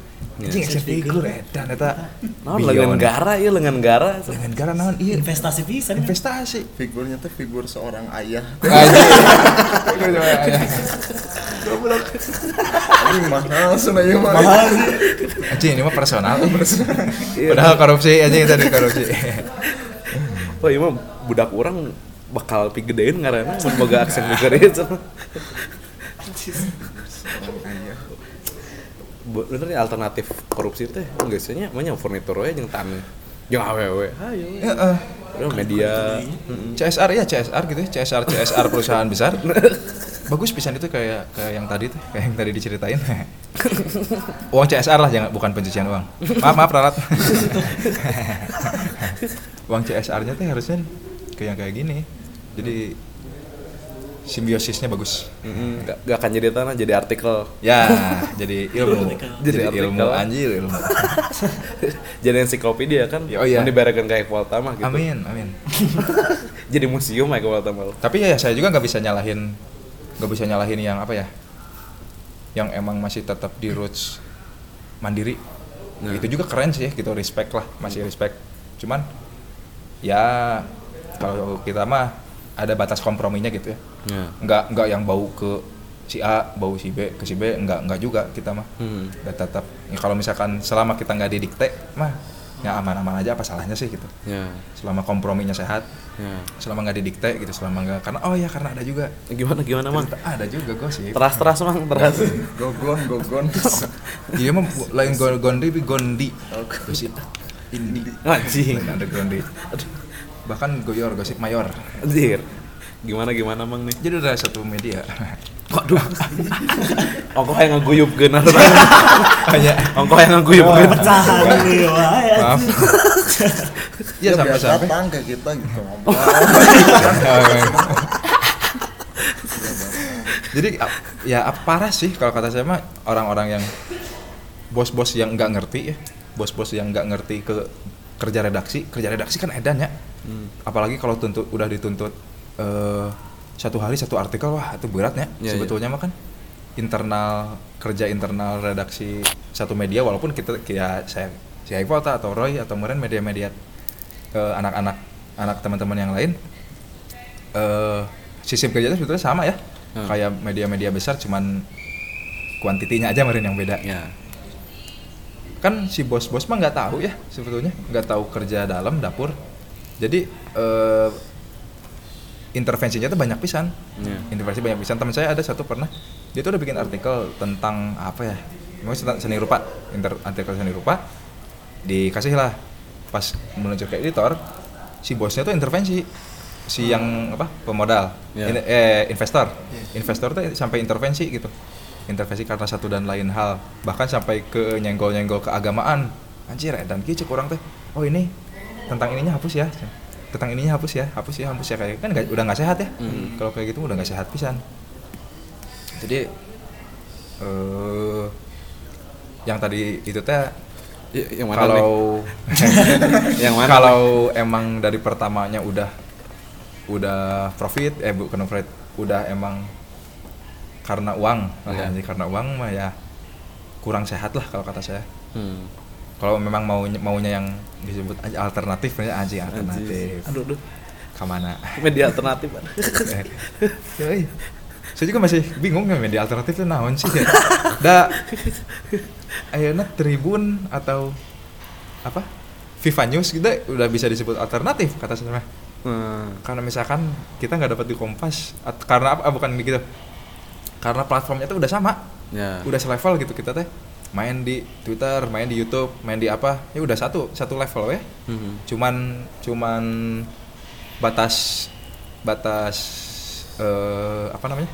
S2: anjing action figure edan eta.
S1: Naon lengan gara ya lengan gara.
S2: lengan gara naon iya.
S3: Investasi pisan.
S2: investasi.
S4: Figurnya tuh figur seorang ayah.
S2: Anjing. Figure coba, ya.
S4: ini mahal sana ya mah
S3: Mahal. Sih.
S2: anjing ini mah personal. Padahal korupsi anjing tadi korupsi.
S1: Wah, ini mah budak orang bakal pigedein karena mun boga aksen mikirin bener ya alternatif korupsi teh biasanya banyak furnitur we jeung tanah. Jeung awewe ayo
S2: Ya,
S1: Udah media.
S2: CSR ya CSR gitu ya. CSR CSR perusahaan besar. Bagus pisan itu kayak kayak yang tadi tuh kayak yang tadi diceritain. Uang CSR lah jangan bukan pencucian uang. Maaf maaf ralat uang CSR nya tuh harusnya kayak yang kayak gini. Jadi simbiosisnya bagus.
S1: Mm-mm. Gak, gak akan jadi tanah jadi artikel.
S2: Ya jadi ilmu.
S1: Jadi
S2: jadi ilmu
S1: artikel.
S2: anjir ilmu.
S1: Jadi ensiklopedia kan?
S2: Oh, iya.
S1: Mun diberekeun kayak Volta mah gitu.
S2: Amin amin.
S1: Jadi museum kayak Volta mah.
S2: Tapi ya saya juga nggak bisa nyalahin nggak bisa nyalahin yang apa ya? Yang emang masih tetap di roots mandiri.
S1: Nah.
S2: itu juga keren sih gitu respect lah masih respect. Cuman ya kalau kita mah ada batas komprominya gitu ya
S1: ya.
S2: Nggak nggak yang bau ke si A bau si B ke si B nggak nggak juga kita mah.
S1: Hmm.
S2: tetap. Ya kalau misalkan selama kita nggak didikte mah ya aman-aman aja apa salahnya sih gitu.
S1: Ya.
S2: Selama komprominya sehat
S1: ya.
S2: selama nggak didikte gitu selama nggak karena oh ya karena ada juga.
S1: Gimana gimana mang?
S2: Ada juga gosip
S1: teras teras mang teras.
S4: Gogon gogon.
S2: Dia mah lain go- gondi tapi gondi. Gosip indi.
S1: Anjing.
S2: Lain ada gondi. Bahkan goyor gosip mayor.
S1: Anjir gimana gimana mang nih?
S2: Jadi ada satu media.
S1: Waduh. Ongko yang ngeguyup genar
S2: hanya
S1: ongko yang ngeguyup
S3: Pecahan wah ya.
S2: maaf. Ya sampai
S4: biasa
S2: sampai
S4: datang ke kita gitu ngobrol
S2: jadi ya parah sih kalau kata saya mah orang-orang yang bos-bos yang nggak ngerti ya. Bos-bos yang nggak ngerti ke kerja redaksi kerja redaksi kan edan ya.
S1: Hmm.
S2: apalagi kalau tuntut udah dituntut eh, satu hari satu artikel wah itu beratnya
S1: Iya,
S2: sebetulnya mah kan. Internal kerja internal redaksi satu media walaupun kita ya saya si Aivota atau Roy atau kemudian media-media eh, anak-anak anak teman-teman yang lain eh sistem kerjanya sebetulnya sama ya.
S1: Hmm.
S2: kayak media-media besar cuman kuantitinya aja meren yang beda.
S1: Ya
S2: kan si bos-bos mah nggak tahu ya sebetulnya. Nggak tahu kerja dalam dapur. Jadi eh, intervensinya tuh banyak pisan.
S1: Ya
S2: intervensi banyak pisan. Teman saya ada satu pernah dia tuh udah bikin artikel tentang apa ya? Mungkin tentang seni rupa. Inter artikel seni rupa. Dikasih lah. Pas meluncur ke editor si bosnya tuh intervensi. Si yang apa? Pemodal.
S1: Ya.
S2: ini- eh investor. Investor tuh sampai intervensi gitu. Intervensi karena satu dan lain hal. Bahkan sampai ke nyenggol nyenggol keagamaan. Anjir dan cek orang teh. Oh ini tentang ininya hapus ya tentang ininya hapus ya hapus ya hapus ya. Kayak kan nggak- udah nggak sehat ya.
S1: Hmm.
S2: kalau kayak gitu udah nggak sehat pisan. Jadi eh yang tadi itu teh
S1: yang mana
S2: kalau
S1: yang mana
S2: kalau emang dari pertamanya udah udah profit eh bukan profit udah emang karena uang ya, karena uang mah ya kurang sehat lah kalau kata saya.
S1: Hmm.
S2: Kalau memang maunya maunya yang disebut aja alternatif ya anjing alternatif.
S1: Aduh aduh
S2: ke mana?
S1: Media alternatif.
S2: Eh, saya juga masih bingung ya media alternatif itu naon sih ya. da ayeuna Tribun atau apa? Viva News gitu udah bisa disebut alternatif kata saya mah.
S1: Hmm.
S2: karena misalkan kita nggak dapat di Kompas at- karena apa ah, bukan gitu. Karena platformnya tuh udah sama.
S1: Ya.
S2: Udah selevel gitu kita teh main di Twitter main di YouTube main di apa ya udah satu satu level ya
S1: Hmm.
S2: cuman cuman batas batas eh, apa namanya?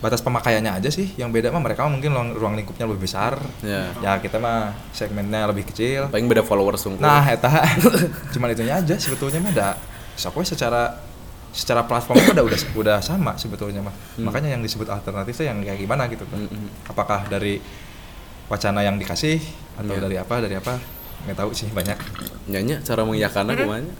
S2: Batas pemakaiannya aja sih yang beda mah mereka mah mungkin ruang, ruang lingkupnya lebih besar.
S1: Ya.
S2: Ya kita mah segmennya lebih kecil.
S1: Paling beda followers sungguh
S2: nah eta. Cuman itunya aja sebetulnya mah ada. Sok secara secara platform itu udah udah udah sama sebetulnya mah makanya yang disebut alternatif itu yang kayak gimana gitu
S1: Hmm, hmm.
S2: apakah dari wacana yang dikasih atau
S1: Iya.
S2: dari apa dari apa? Nggak tahu sih banyak.
S1: Nyanyi cara mengiyakannya kumanya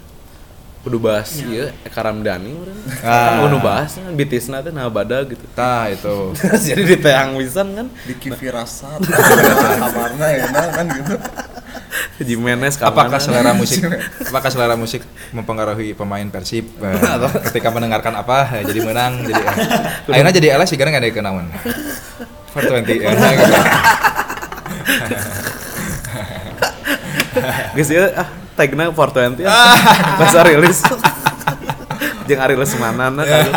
S1: kudu bahas ieu Eka Ramdhani urang
S2: Ah.
S1: kudu bahas bitisna teh nah bada gitu.
S2: Nah itu.
S1: Jadi diteang pisan kan.
S4: Diki Firasat kamarnya ya kan gitu
S1: Jimenez
S2: apakah selera musik apakah selera musik mempengaruhi pemain Persib Eh, ketika mendengarkan apa eh, jadi menang jadi eh. akhirnya jadi LS sih karena nggak ada kenaun 420 eh, nah, gitu.
S1: Geus ieu ah tagna 420 ya. Pas rilis. jeung Ari Lesmana nah, kagok.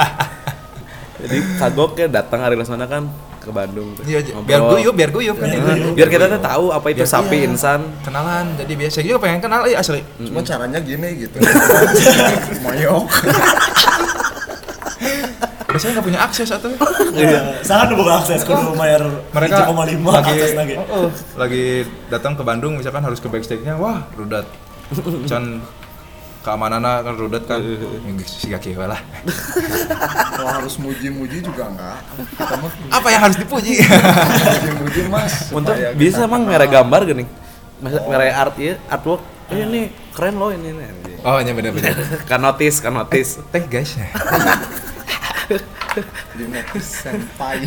S1: jadi kagok ya datang Ari Lesmana kan ke Bandung tuh.
S2: Iya, biar guyup, biar guyup kan.
S1: Nah, biar kita tuh tahu apa itu
S2: Biar-
S1: sapi
S2: iya.
S1: insan
S2: Kenalan, jadi biasa juga pengen kenal iya asli.
S4: Cuma caranya gini gitu. Moyok.
S2: Biasanya nggak punya akses atau
S3: Iya. Sangat buka akses kudu bayar
S2: mereka
S3: 3,5
S2: lagi
S3: akses lagi.
S2: Oh, oh, lagi datang ke Bandung misalkan harus ke backstage-nya wah rudat can keamanannya kan rudat kan. Yang si kaki lah.
S4: Kalau harus muji-muji juga enggak. Kita mah
S2: apa yang harus dipuji?
S4: Muji-muji mas.
S1: untuk bisa emang
S4: kenal.
S1: mere gambar gini. Mas- mere art ya artwork. Eh, ini keren loh ini nih
S2: oh iya benar-benar
S1: kan notice kan notice.
S2: Thank guys.
S4: Di next senpai.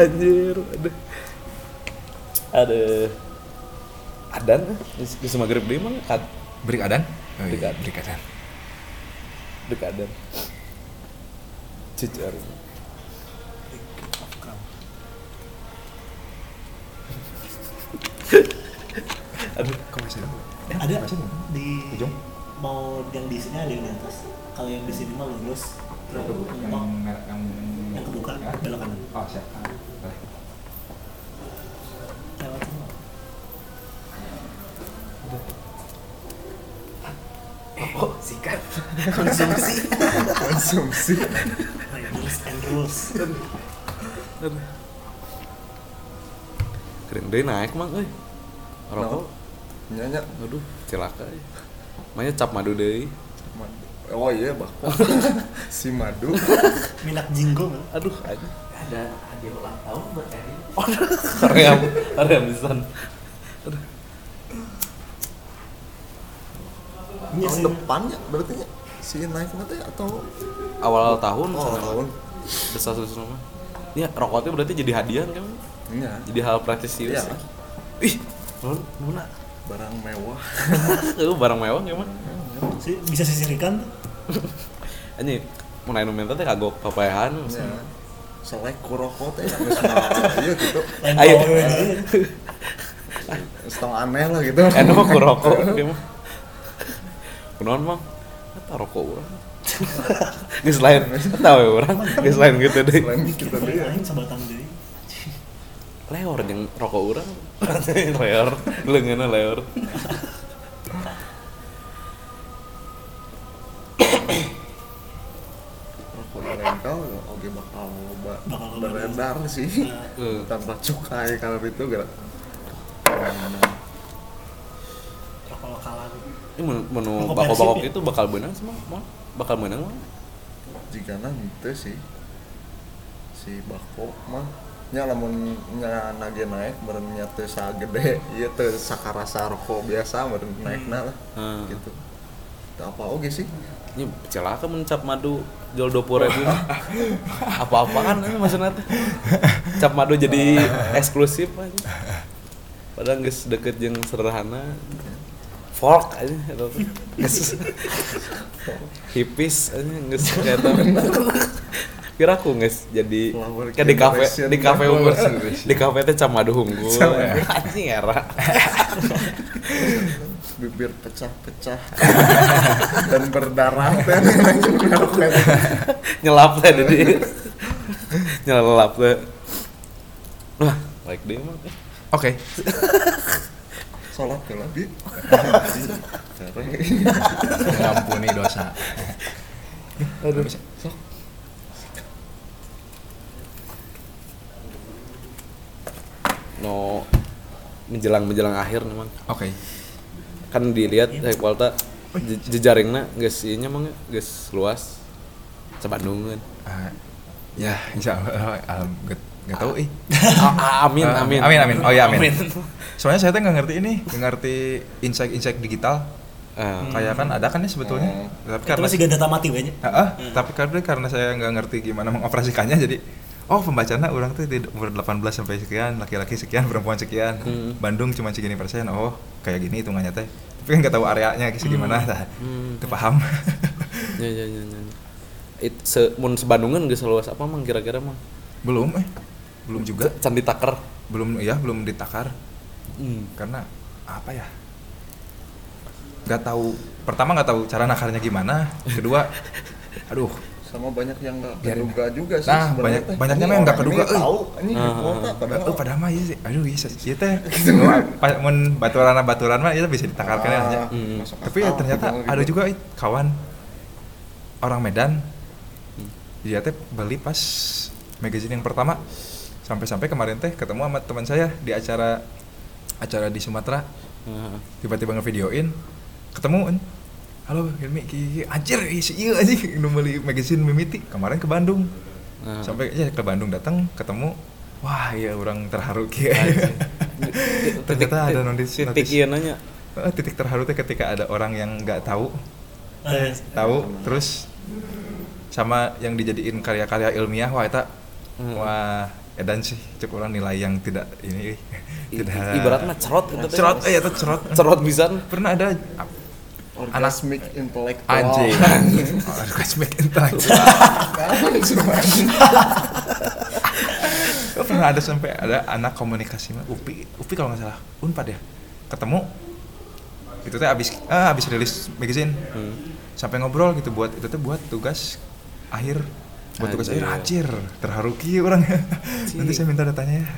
S1: anjir aduh. Aduh adan bisa maghrib deui mah kad
S2: break adan oh,
S1: Break
S2: iya,
S1: adan.
S2: break adan
S1: dek adan cicar aduh
S2: kok masih ada
S3: Ada
S2: Masih ada?
S3: di
S2: Ujung?
S3: mau yang di sini ada yang di atas. Kalau yang di sini mah lurus.
S2: yang
S3: Mau
S2: yang
S3: yang kebuka belok kanan.
S2: oh siap Ah, boleh.
S3: Lewat
S1: oh sikat
S3: Konsumsi.
S4: Konsumsi.
S3: rules and rules.
S1: keren deh naik mang euy rokok
S4: Nyanyi.
S1: aduh cilaka ya makanya cap madu deh
S4: Oh iya bako. si madu.
S3: Minak jinggo
S1: aduh aja
S5: Ada hadiah ulang tahun buat Eri.
S1: Korea Korea bisa
S3: Iya
S4: Tahun
S3: sih.
S4: depan ya berarti ya? si naik nanti atau
S1: awal tahun
S4: oh
S1: sana.
S4: tahun
S1: desas desus nama ya rokoknya berarti jadi hadiah kan
S4: iya
S1: jadi hal presisius
S4: Iya.
S1: ih lu mana
S4: barang mewah
S1: lu barang mewah gimana
S3: Si- bisa sisirikan tuh.
S1: anjing mau naik nomen teh kagok papayahan
S4: ya selek kurokot ya geus mah iya gitu
S1: Ayo.
S3: ini.
S4: setengah aneh lah gitu
S1: enak mah kunaon mang? Eta rokok urang. Geus lain tahu ya urang. Geus lain gitu deh.
S4: Selain kita deh. Ya
S3: Lain sebatang deui.
S1: leor jeung rokok urang. Leor. Leungeunna leor.
S4: Rental ya oke bakal beredar sih.
S1: Eh.
S4: tanpa cukai kalau itu gak.
S1: Ini menu, menu bakok-bakok
S3: ya?
S1: itu bakal menang semua Mal. bakal menang mah
S4: jika nanti sih si bako mah nya lamun nya nage naik beren nya teu sagede ieu teu sakarasa rokok biasa beren naikna lah
S1: Hmm.
S4: gitu. Teu apa oge sih?
S1: Ini celaka mencap madu jual dua puluh ribu. Apa-apaan ini maksudnya teh cap madu jadi eksklusif aja. Padahal nggak deket yang sederhana folk aja gitu. Hipis aja nggak kayak kira aku nggak jadi kayak di kafe di kafe unggul
S4: generation.
S1: di kafe teh cap madu unggul
S4: Cap, ya.
S1: anjing era.
S4: Bibir pecah-pecah. Dan berdarah. Dan
S1: nyelap teh jadi nyelap teh. Wah baik deh emang
S2: oke
S4: sholat ke lagi
S2: mengampuni dosa.
S1: Aduh. No menjelang menjelang akhir memang
S2: oke.
S1: Kan dilihat saya kualta jejaringna geus ieu nya mah geus luas. Bandung kan?
S2: Ah, ya insya Allah alam gak, gak tahu ih.
S1: Ah, amin
S2: Ah,
S1: amin.
S2: amin amin. Oh ya amin, soalnya saya tuh nggak ngerti ini nggak ngerti insight insight digital.
S1: Ah,
S2: kayak kan ada kan ya sebetulnya. Tapi
S3: Itu
S2: karena
S3: masih gak data mati banyak.
S2: Ah, ah, tapi karena karena saya nggak ngerti gimana mengoperasikannya jadi oh pembacanya orang tuh di umur 18 sampai sekian laki-laki sekian perempuan sekian.
S1: Hmm.
S2: Bandung cuma segini persen oh kayak gini hitungannya teh. Tapi kan nggak tahu areanya segimana tah.
S1: Hmm.
S2: itu paham.
S1: Ya ya ya ya. It se mun sebandungan geus luas apa mang kira-kira mang?
S2: Belum eh belum juga
S1: candi taker
S2: belum ya belum ditakar
S1: hmm.
S2: karena apa ya nggak tahu pertama nggak tahu cara nakarnya gimana kedua aduh
S4: sama banyak yang nggak keduga juga sih
S2: Nah, banyak-
S4: teh.
S2: banyaknya mah yang nggak keduga, euy.
S4: tahu ini
S1: Ah,
S4: kuota padahal
S2: Oh, padahal mah iya sih. Aduh, iya sih. Ieu teh pa- mun baturan baturan mah itu bisa ditakarkan
S4: Ah,
S2: aja.
S1: Hmm.
S2: Tapi ya ternyata
S4: gitu.
S2: ada juga ih, kawan orang Medan. Dia teh beli pas magazine yang pertama. Sampai-sampai kemarin teh ketemu sama teman saya di acara acara di Sumatera.
S1: Heeh.
S2: Tiba-tiba ngevideoin, ketemu. Halo, Hilmi, ki anjir, si iya anjing nu magazine Mimiti kemarin ke Bandung.
S1: Nah.
S2: Sampai aja ke Bandung datang, ketemu, wah iya orang terharu ki. Ternyata ada notis,
S1: titik
S2: notis.
S1: ieu nanya
S2: titik terharu teh ketika ada orang yang nggak tahu
S3: Eh,
S2: tahu terus sama yang dijadiin karya-karya ilmiah wah eta
S1: Hmm.
S2: wah edan sih cek orang nilai yang tidak ini
S1: I-
S2: tidak
S1: ibaratnya cerot gitu
S2: cerot eh eta cerot.
S1: Cerot pisan.
S2: Pernah ada
S4: orgasmic intelektual
S2: anjing. Oh, orgasmic intellectual. Pernah ada sampai ada anak komunikasi mah Upi? Upi kalau nggak salah Unpad ya? Ketemu itu teh abis ah abis rilis magazine.
S1: Hmm.
S2: sampai ngobrol gitu buat itu teh buat tugas akhir buat tugas akhir anjir terharu ki orang nanti saya minta datanya ya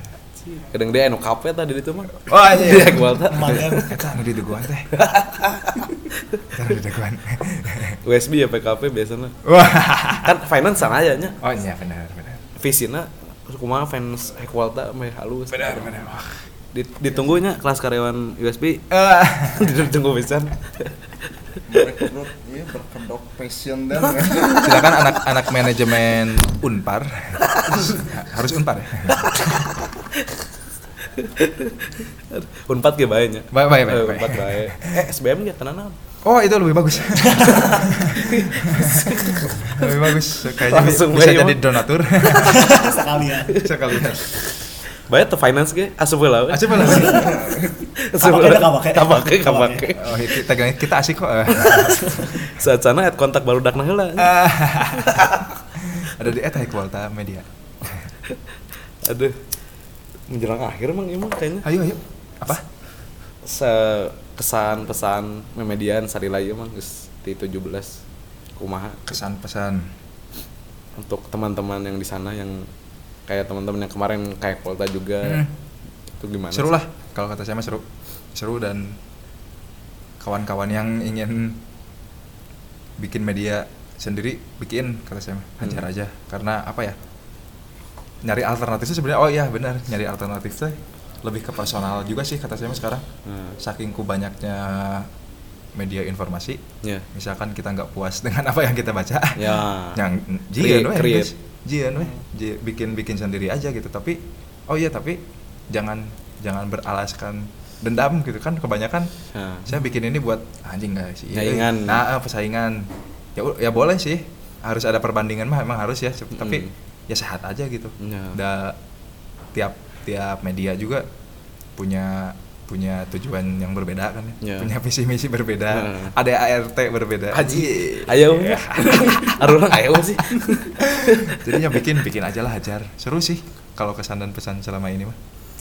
S1: kadang dia anu kafe tadi itu mah
S2: wah
S1: dia gua tah
S3: Lumayan.
S2: Eta anu di daguan teh. Anu di daguan.
S1: USB ya PKP biasanya
S2: Wah.
S1: kan finance sana aja nya
S2: Oh iya benar benar.
S1: visina kumaha fans Equalta meh halus
S2: Benar benar. Wah.
S1: Dit- ditunggunya kelas karyawan USB
S2: Eh,
S1: ditunggu pisan
S4: merekrut iya berkedok passion dan
S2: silakan anak-anak manajemen Unpar harus Unpar ya.
S1: Unpad ge bae nya
S2: Bae, bae, bae,
S1: Eh,
S2: bae.
S1: Unpad bae eh SBM ge tenan naon
S2: Oh itu lebih bagus. lebih bagus. Kayaknya
S1: Langsung
S2: bisa jadi donatur.
S3: sekalian
S2: Sekalian.
S1: Bae teh finance ge asup heula
S2: Aja malah.
S1: Asup heula.
S3: kabake.
S1: kabake kabake
S3: Kabake.
S2: Oh, kita kita asik kok.
S1: saat sana at kontak baru dak heula
S2: Ada di eta Equalta Media.
S1: aduh menjelang akhir emang emang kayaknya
S2: Ayo ayo. Apa?
S1: se kesan pesan memedian sarila ieu mah geus di 17 kumaha
S2: Kesan pesan.
S1: untuk teman-teman yang di sana yang kayak teman-teman yang kemarin kayak Polta juga.
S2: Hmm.
S1: itu gimana
S2: seru
S1: sih?
S2: lah kalau kata saya mah seru. Seru dan kawan-kawan yang ingin bikin media sendiri bikin kata saya mah. Hajar
S1: Hmm.
S2: aja. Karena apa ya? Nyari alternatif itu sebenarnya. Oh iya benar. Nyari alternatif tuh lebih ke personal juga sih kata saya mah sekarang.
S1: Hmm.
S2: saking ku banyaknya media informasi.
S1: Ya
S2: misalkan kita nggak puas dengan apa yang kita baca.
S1: Ya.
S2: Yang
S1: Create-
S2: jian weh
S1: create.
S2: Jian weh bikin bikin sendiri aja gitu tapi oh iya tapi jangan jangan beralaskan dendam gitu kan kebanyakan
S1: Nah.
S2: saya bikin ini buat anjing guys iya,
S1: Saingan.
S2: nah eh, pesaingan ya ya boleh sih harus ada perbandingan mah emang harus ya Cep- tapi
S1: Hmm.
S2: ya sehat aja gitu
S1: Ya.
S2: Da- tiap tiap media juga punya punya tujuan yang berbeda kan ya,
S1: Ya.
S2: punya visi misi berbeda.
S1: Nah.
S2: ada ART berbeda.
S1: Haji. Ayo. Aduh ayo sih.
S2: Jadinya bikin bikin aja lah hajar. Seru sih kalau kesan dan pesan selama ini mah.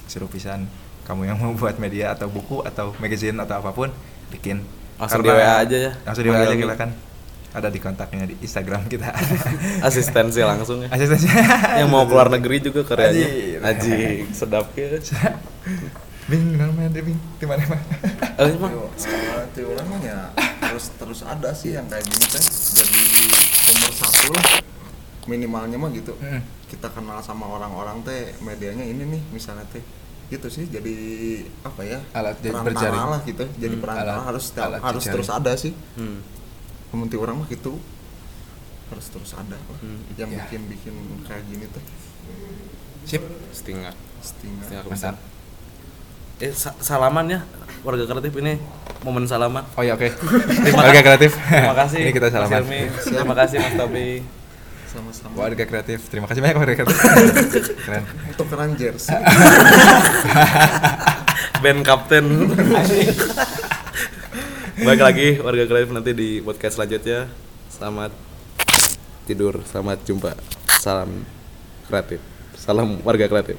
S2: Seru pisan. Kamu yang mau buat media atau buku atau magazine atau apa pun bikin.
S1: Langsung di WA aja ya.
S2: langsung di WA aja kita kan ada di kontaknya di Instagram kita.
S1: Asistensi langsung ya.
S2: Asistennya
S1: yang mau keluar negeri juga karyanya. Aji sedap ya
S2: bing namanya deh bing di mana mah
S1: eh emang
S4: ti orang mah ya terus terus ada sih yang kayak gini teh. Jadi nomor satu lah. Minimalnya mah gitu.
S2: Mm.
S4: kita kenal sama orang-orang teh medianya ini nih misalnya teh. Gitu sih jadi apa ya
S2: Alat jadi berjaring.
S4: lah gitu jadi
S1: Hmm,
S4: perantara
S2: alat-
S4: harus
S2: alat
S4: harus
S2: jejaring.
S4: terus ada sih.
S1: Hmm.
S4: Kementi orang mah gitu. Harus terus ada lah.
S1: Hmm,
S4: yang
S2: ya.
S4: bikin bikin kayak gini teh.
S2: Sip
S1: setengah
S4: setengah
S1: setengah
S2: mantap
S1: eh sa- salaman ya warga kreatif ini momen salaman.
S2: Oh ya oke.
S1: Terima
S2: warga kreatif.
S1: Terima kasih
S2: ini kita
S1: Mas
S2: salaman.
S1: Hilmi. terima kasih Mas Tobi.
S4: Sama-sama.
S2: Warga kreatif. Terima kasih banyak warga kreatif. Keren.
S4: Untuk keren jersey
S1: band kapten. Baik lagi warga kreatif nanti di podcast selanjutnya. Selamat tidur selamat jumpa. Salam kreatif. Salam warga kreatif